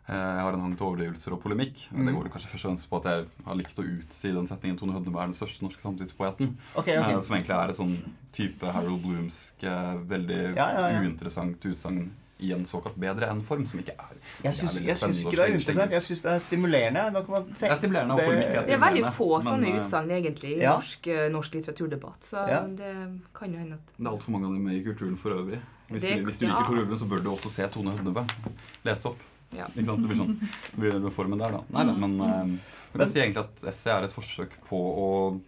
jeg har en hang til overdrivelser og polemikk. Men Det Mm. går kanskje først og fremst på at jeg har likt å utsi den setningen Tone Hødneberg er den største norske samtidspoeten. Okay, eh, ok. Som egentlig er et sånn type Harold Bloomsk, eh, veldig ja. uinteressant utsagn i en såkalt bedre enn-form, som ikke er Jeg syns, jeg ikke det er uinteressant. Jeg syns det er stimulerende. Nå kan man tenke- Det er stimulerende, og det- er Det er veldig få sånne eh, utsagn egentlig i Ja. norsk, eh, norsk litteraturdebatt, så Ja. det kan jo hende at Det er altfor mange av dem i kulturen for øvrig. Hvis, Det- du, hvis du ja. liker Tor Ulven, så bør du også se Tone Hødnebø. Lese opp. Ja. Ikke sant? Det blir sånn det blir den formen der, da. Nei da, men eh, jeg vil si egentlig at essay er et forsøk på å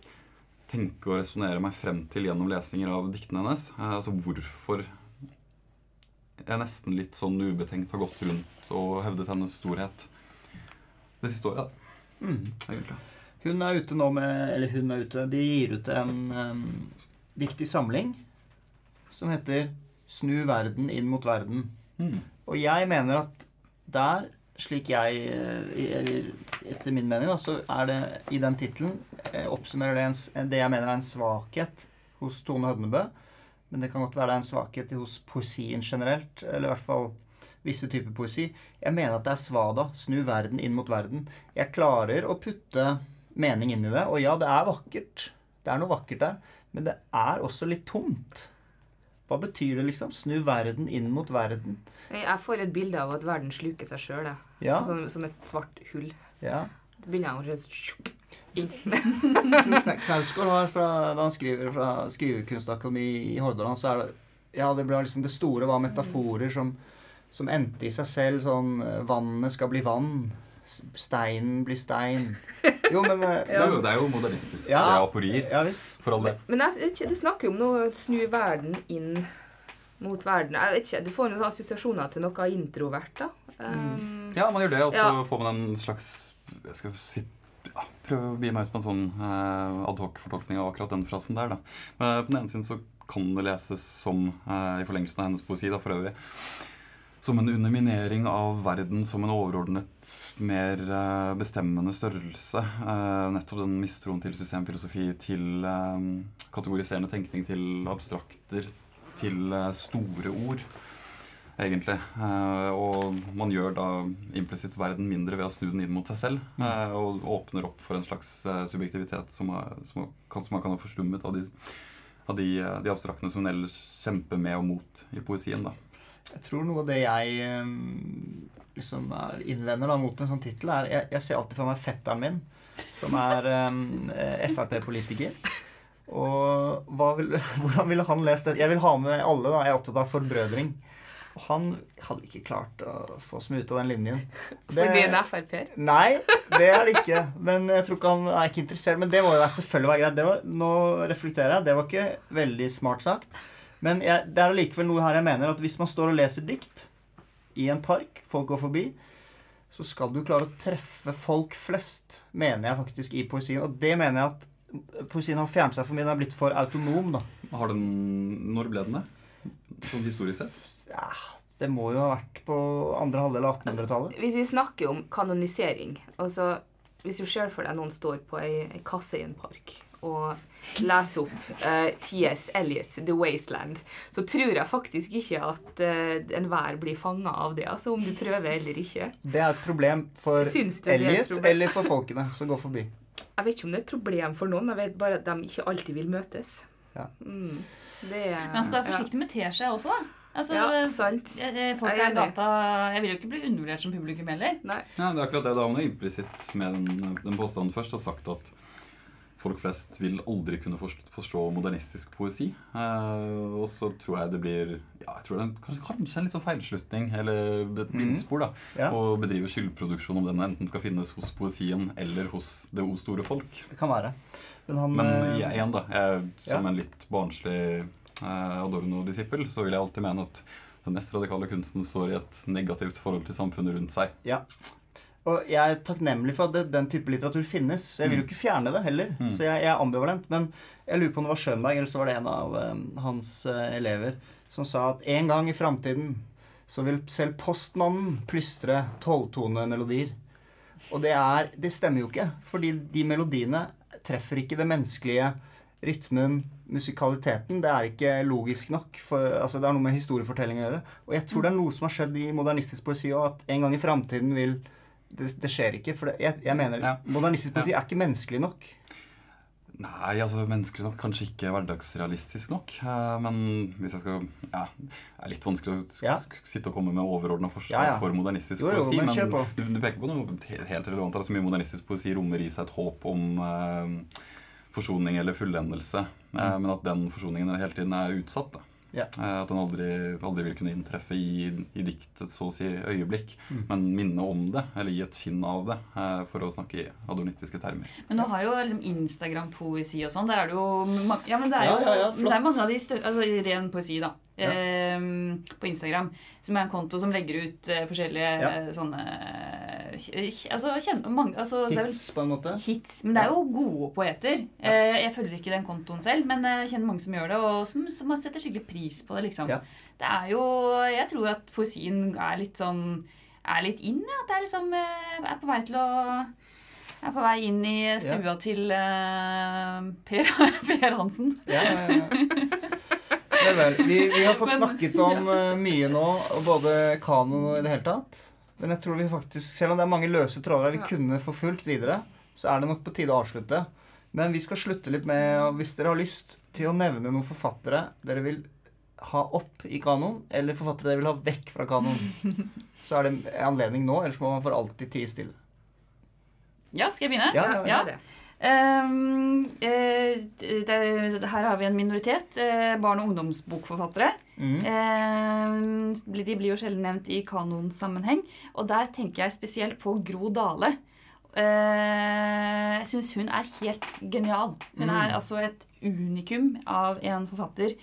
tenke og resonnere meg frem til gjennom lesninger av diktene hennes. Altså hvorfor jeg nesten litt sånn ubetenkt har gått rundt og hevdet hennes storhet det siste året. da, Mm. egentlig. Hun er ute nå med Eller hun er ute. De gir ut en um, viktig samling som heter 'Snu verden inn mot verden'. Mm. Og jeg mener at der, slik jeg eh, eller Etter min mening, da, så er det i den tittelen eh, oppsummerer det en, det jeg mener er en svakhet hos Tone Hødnebø. Men det kan godt være det er en svakhet hos poesien generelt. Eller i hvert fall visse typer poesi. Jeg mener at det er svada. Snu verden inn mot verden. Jeg klarer å putte mening inn i det. Og ja, det er vakkert. Det er noe vakkert der. Men det er også litt tomt. Hva betyr det, liksom? Snu verden inn mot verden. Jeg jeg får et bilde av at verden sluker seg sjøl, Ja. som, som et svart hull. ja. Det begynner å inn. Kna- Knausgård har fra, da han skriver fra Skrivekunstakademi i Hordaland, så er det Ja, det ble liksom det store var metaforer som, som endte i seg selv. Sånn eh, Vannet skal bli vann. Steinen blir stein. Jo, men, ja. Det, er jo, men det er jo modernistisk. Ja. Det er aporier, Ja visst. for all del. Men jeg, det snakker jo om noe å snu verden inn mot verden. Jeg vet ikke, Du får noen assosiasjoner til noe introvert, da. Um, Ja, man gjør det, og så Ja. får man en slags Jeg skal si, ja, prøve å bi meg ut på en sånn eh, adhoc-fortolkning av akkurat den frasen der. da. Men eh, på den ene siden så kan det leses som, eh, i forlengelsen av hennes poesi da, for øvrig, som en underminering av verden som en overordnet, mer eh, bestemmende størrelse. Nettopp den mistroen til systemfilosofi, til kategoriserende tenkning, til abstrakter, til store ord egentlig. Eh, og man gjør da implisitt verden mindre ved å snu den inn mot seg selv. eh, og åpner opp for en slags eh, subjektivitet som, er, som, kan, som man kan ha forstummet av de, av de, de abstraktene som hun ellers kjemper med og mot i poesien. da. Jeg tror noe av det jeg liksom er innvender da, mot en sånn tittel, er jeg, jeg ser alltid for meg fetteren min, som er eh, Frp-politiker. Og vil, hvordan ville han lest det? Jeg vil ha med alle. da, Jeg er opptatt av forbrødring. Og han hadde ikke klart å få oss ut av den linjen. Det- Fordi en Frp-er. Nei, det er det ikke. Men jeg tror ikke han er ikke interessert. Men det må jo være selvfølgelig være greit. Det var, nå reflekterer jeg. Det var ikke veldig smart sagt. Men jeg, det er allikevel noe her jeg mener at hvis man står og leser dikt i en park, folk går forbi, så skal du klare å treffe folk flest, mener jeg faktisk, i poesien. Og det mener jeg at poesien har fjernet seg for mye. Den er blitt for autonom, da. Har den, når ble den det? Sånn historisk sett? Ja, det må jo ha vært på andre halvdel av 1800-tallet. Hvis vi snakker om kanonisering altså Hvis du ser for deg noen står på ei, ei kasse i en park og leser opp uh, T.S. Eliots 'The Wasteland', så tror jeg faktisk ikke at uh, enhver blir fanga av det, altså om du prøver eller ikke. Det er et problem for Elliot problem? eller for folkene som går forbi. Jeg vet ikke om det er et problem for noen, jeg vet bare at de ikke alltid vil møtes. Ja. Mm. Det er Men han skal være forsiktig med teskje også, da. Altså, Ja, sant. folk er gata Jeg vil jo ikke bli undervurdert som publikum heller. Nei. Ja, det er akkurat det. Da har man implisitt med den, den påstanden først har sagt at folk flest vil aldri kunne forstå, modernistisk poesi. Eh, og så tror jeg det blir ja, jeg tror det er kanskje, kanskje en litt sånn feilslutning, eller et blindspor, da. Ja. Å bedrive skyldproduksjon om den enten skal finnes hos poesien eller hos det o store folk. Det kan være. Men han Men eh, igjen, da. Jeg, som Ja. en litt barnslig Adorno-disippel, så vil jeg alltid mene at den mest radikale kunsten står i et negativt forhold til samfunnet rundt seg. Ja. Og jeg er takknemlig for at den type litteratur finnes. Jeg vil jo ikke fjerne det heller. Mm. Så jeg, jeg er ambivalent. Men jeg lurer på om det var Schönberg, eller så var det en av um, hans uh, elever, som sa at en gang i framtiden så vil selv postmannen plystre tolvtonemelodier. Og det er Det stemmer jo ikke. Fordi de melodiene treffer ikke det menneskelige rytmen, musikaliteten, det er ikke logisk nok. For, altså, det er noe med historiefortelling å gjøre. Og jeg tror det er noe som har skjedd i modernistisk poesi òg, at en gang i framtiden vil det, det skjer ikke. For det, jeg, jeg mener Ja. modernistisk poesi er ikke menneskelig nok. Nei, altså menneskelig nok, kanskje ikke hverdagsrealistisk nok. eh, Men hvis jeg skal Ja, det er litt vanskelig å Ja. sitte og komme med overordna forslag Ja, ja. for modernistisk Jo, jo, poesi. men Men, du, du peker på noe helt relevant. Altså mye modernistisk poesi rommer i seg et håp om eh, forsoning eller fullendelse. eh, Men at den forsoningen hele tiden er utsatt. da. Yeah. Eh, At den aldri, aldri vil kunne inntreffe i, i diktets så å si øyeblikk. Mm. Men minne om det, eller gi et skinn av det, eh, for å snakke i adornittiske termer. Men nå har jo liksom Instagram-poesi og sånn. Der er det jo mange, Ja, men det er jo Ja, ja, det er mange av de større Altså ren poesi, da. Ja. Ehm, på Instagram. Som er en konto som legger ut eh, forskjellige Ja. eh, sånne Altså, kjenne, mange, altså det er vel Hits, på en måte. hits. Men det er jo gode poeter. Eh, jeg følger ikke den kontoen selv, men jeg kjenner mange som gjør det, og som, som setter skikkelig pris på det. liksom. Ja. Det er jo Jeg tror at poesien er litt sånn Er litt inn, ja. Det er liksom eh, Er på vei til å Er på vei inn i stua til uh, per, per Hansen. Ja, ja, ja. Vel, vel. Vi, vi har fått Men- snakket om ja. mye nå, både kanon og i det hele tatt. Men jeg tror vi faktisk, selv om det er mange løse tråder vi Ja. kunne forfulgt videre, så er det nok på tide å avslutte. Men vi skal slutte litt med, og hvis dere har lyst til å nevne noen forfattere dere vil ha opp i kanon, eller forfattere dere vil ha vekk fra kanon, så er det anledning nå, ellers må man for alltid tie stille. Ja, skal jeg begynne? Ja, ja, ja. Ehm, eh, det, det, her har vi en minoritet. eh, barn- og ungdomsbokforfattere. Mm. Eh, de blir jo sjelden nevnt i kanonsammenheng. Og der tenker jeg spesielt på Gro Dale. Eh, jeg syns hun er helt genial. Hun Mm. er altså et unikum av en forfatter.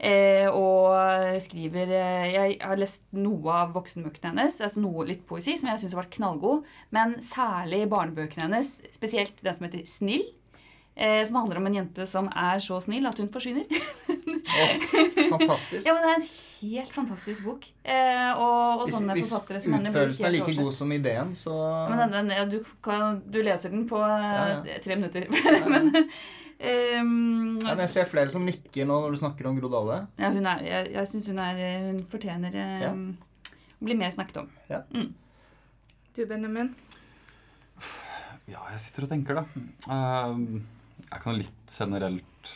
Eh, og skriver eh, Jeg har lest noe av voksenbøkene hennes, altså noe litt poesi, som jeg syns har vært knallgod. Men særlig barnebøkene hennes, spesielt den som heter Snill. Eh, som handler om en jente som er så snill at hun forsvinner. Åh, fantastisk. Ja, men Det er en helt fantastisk bok. Eh, og, og sånne hvis forfattere som henne utførelsen er like god som ideen, så Ja, men den, den, ja, du, kan, du leser den på Ja, tre minutter. men ehm, ja, men Jeg ser flere som nikker nå når du snakker om Gro Dale. ja, hun er, jeg, jeg syns hun er Hun fortjener eh, Ja. å bli mer snakket om. Du, Benjamin. Ja, jeg sitter og tenker, da. Uh, jeg kan litt generelt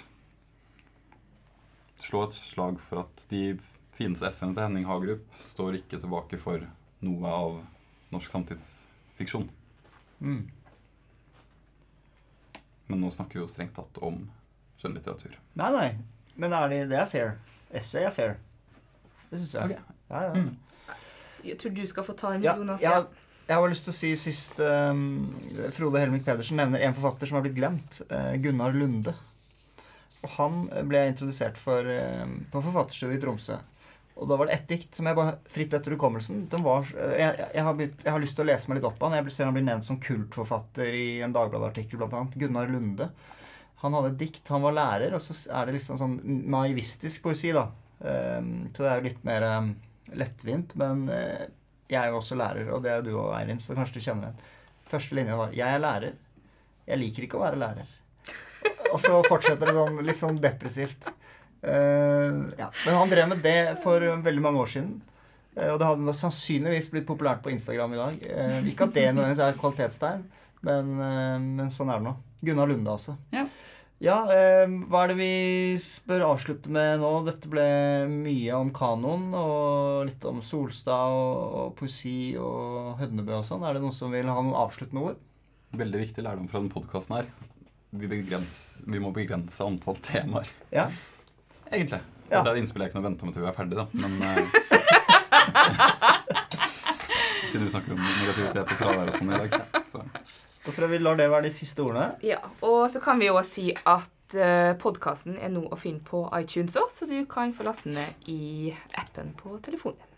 slå et slag for at de fineste essayene til Henning Hagerup står ikke tilbake for noe av norsk samtidsfiksjon. Mm. Men nå snakker vi jo strengt tatt om skjønnlitteratur. Nei, nei. Men er det, det er fair. Essay er fair. Det syns jeg. Okay. Ja, ja. Mm. Jeg tror du skal få ta en, Ja, Jonas. jeg, jeg har lyst til å si sist um, Frode Helmik Pedersen nevner en forfatter som har blitt glemt. Uh, Gunnar Lunde. Og han ble jeg introdusert for uh, på forfatterstudiet i Tromsø. Og da var det ett dikt som jeg bare fritt etter hukommelsen var, eh, jeg, jeg, har begynt, jeg har lyst til å lese meg litt opp av han. Jeg ser han blir nevnt som kultforfatter i en Dagbladet-artikkel, annet. Gunnar Lunde. Han hadde et dikt, han var lærer, og så er det liksom sånn naivistisk poesi, da. Um, så det er jo litt mer um, lettvint, men eh, jeg er jo også lærer, og det er du òg, Eirin, så kanskje du kjenner den. Første linja var 'Jeg er lærer. Jeg liker ikke å være lærer'. Og så fortsetter det sånn litt sånn depressivt. Eh, ja. Men han drev med det for veldig mange år siden. Eh, og det hadde sannsynligvis blitt populært på Instagram i dag. Eh, ikke at det nødvendigvis er et kvalitetstegn, men, men sånn er det nå. Gunnar Lunde, altså. Ja. Ja, eh, hva er det vi bør avslutte med nå? Dette ble mye om kanon og litt om Solstad og, og poesi og Hødnebø og sånn. Er det noen som vil ha noen avsluttende ord? Veldig viktig lærdom fra denne podkasten her. Vi, begrens, vi må begrense antall temaer, Ja. Egentlig. Ja. Det er et innspill jeg kunne vente med til vi er ferdig, da. Men eh, Siden vi snakker om negativitet og fravær og sånn i dag. Så. Da tror jeg vi lar det være de siste ordene. Ja, og så kan vi òg si at uh, podkasten er nå å finne på iTunes òg, så du kan få laste den ned i appen på telefonen din.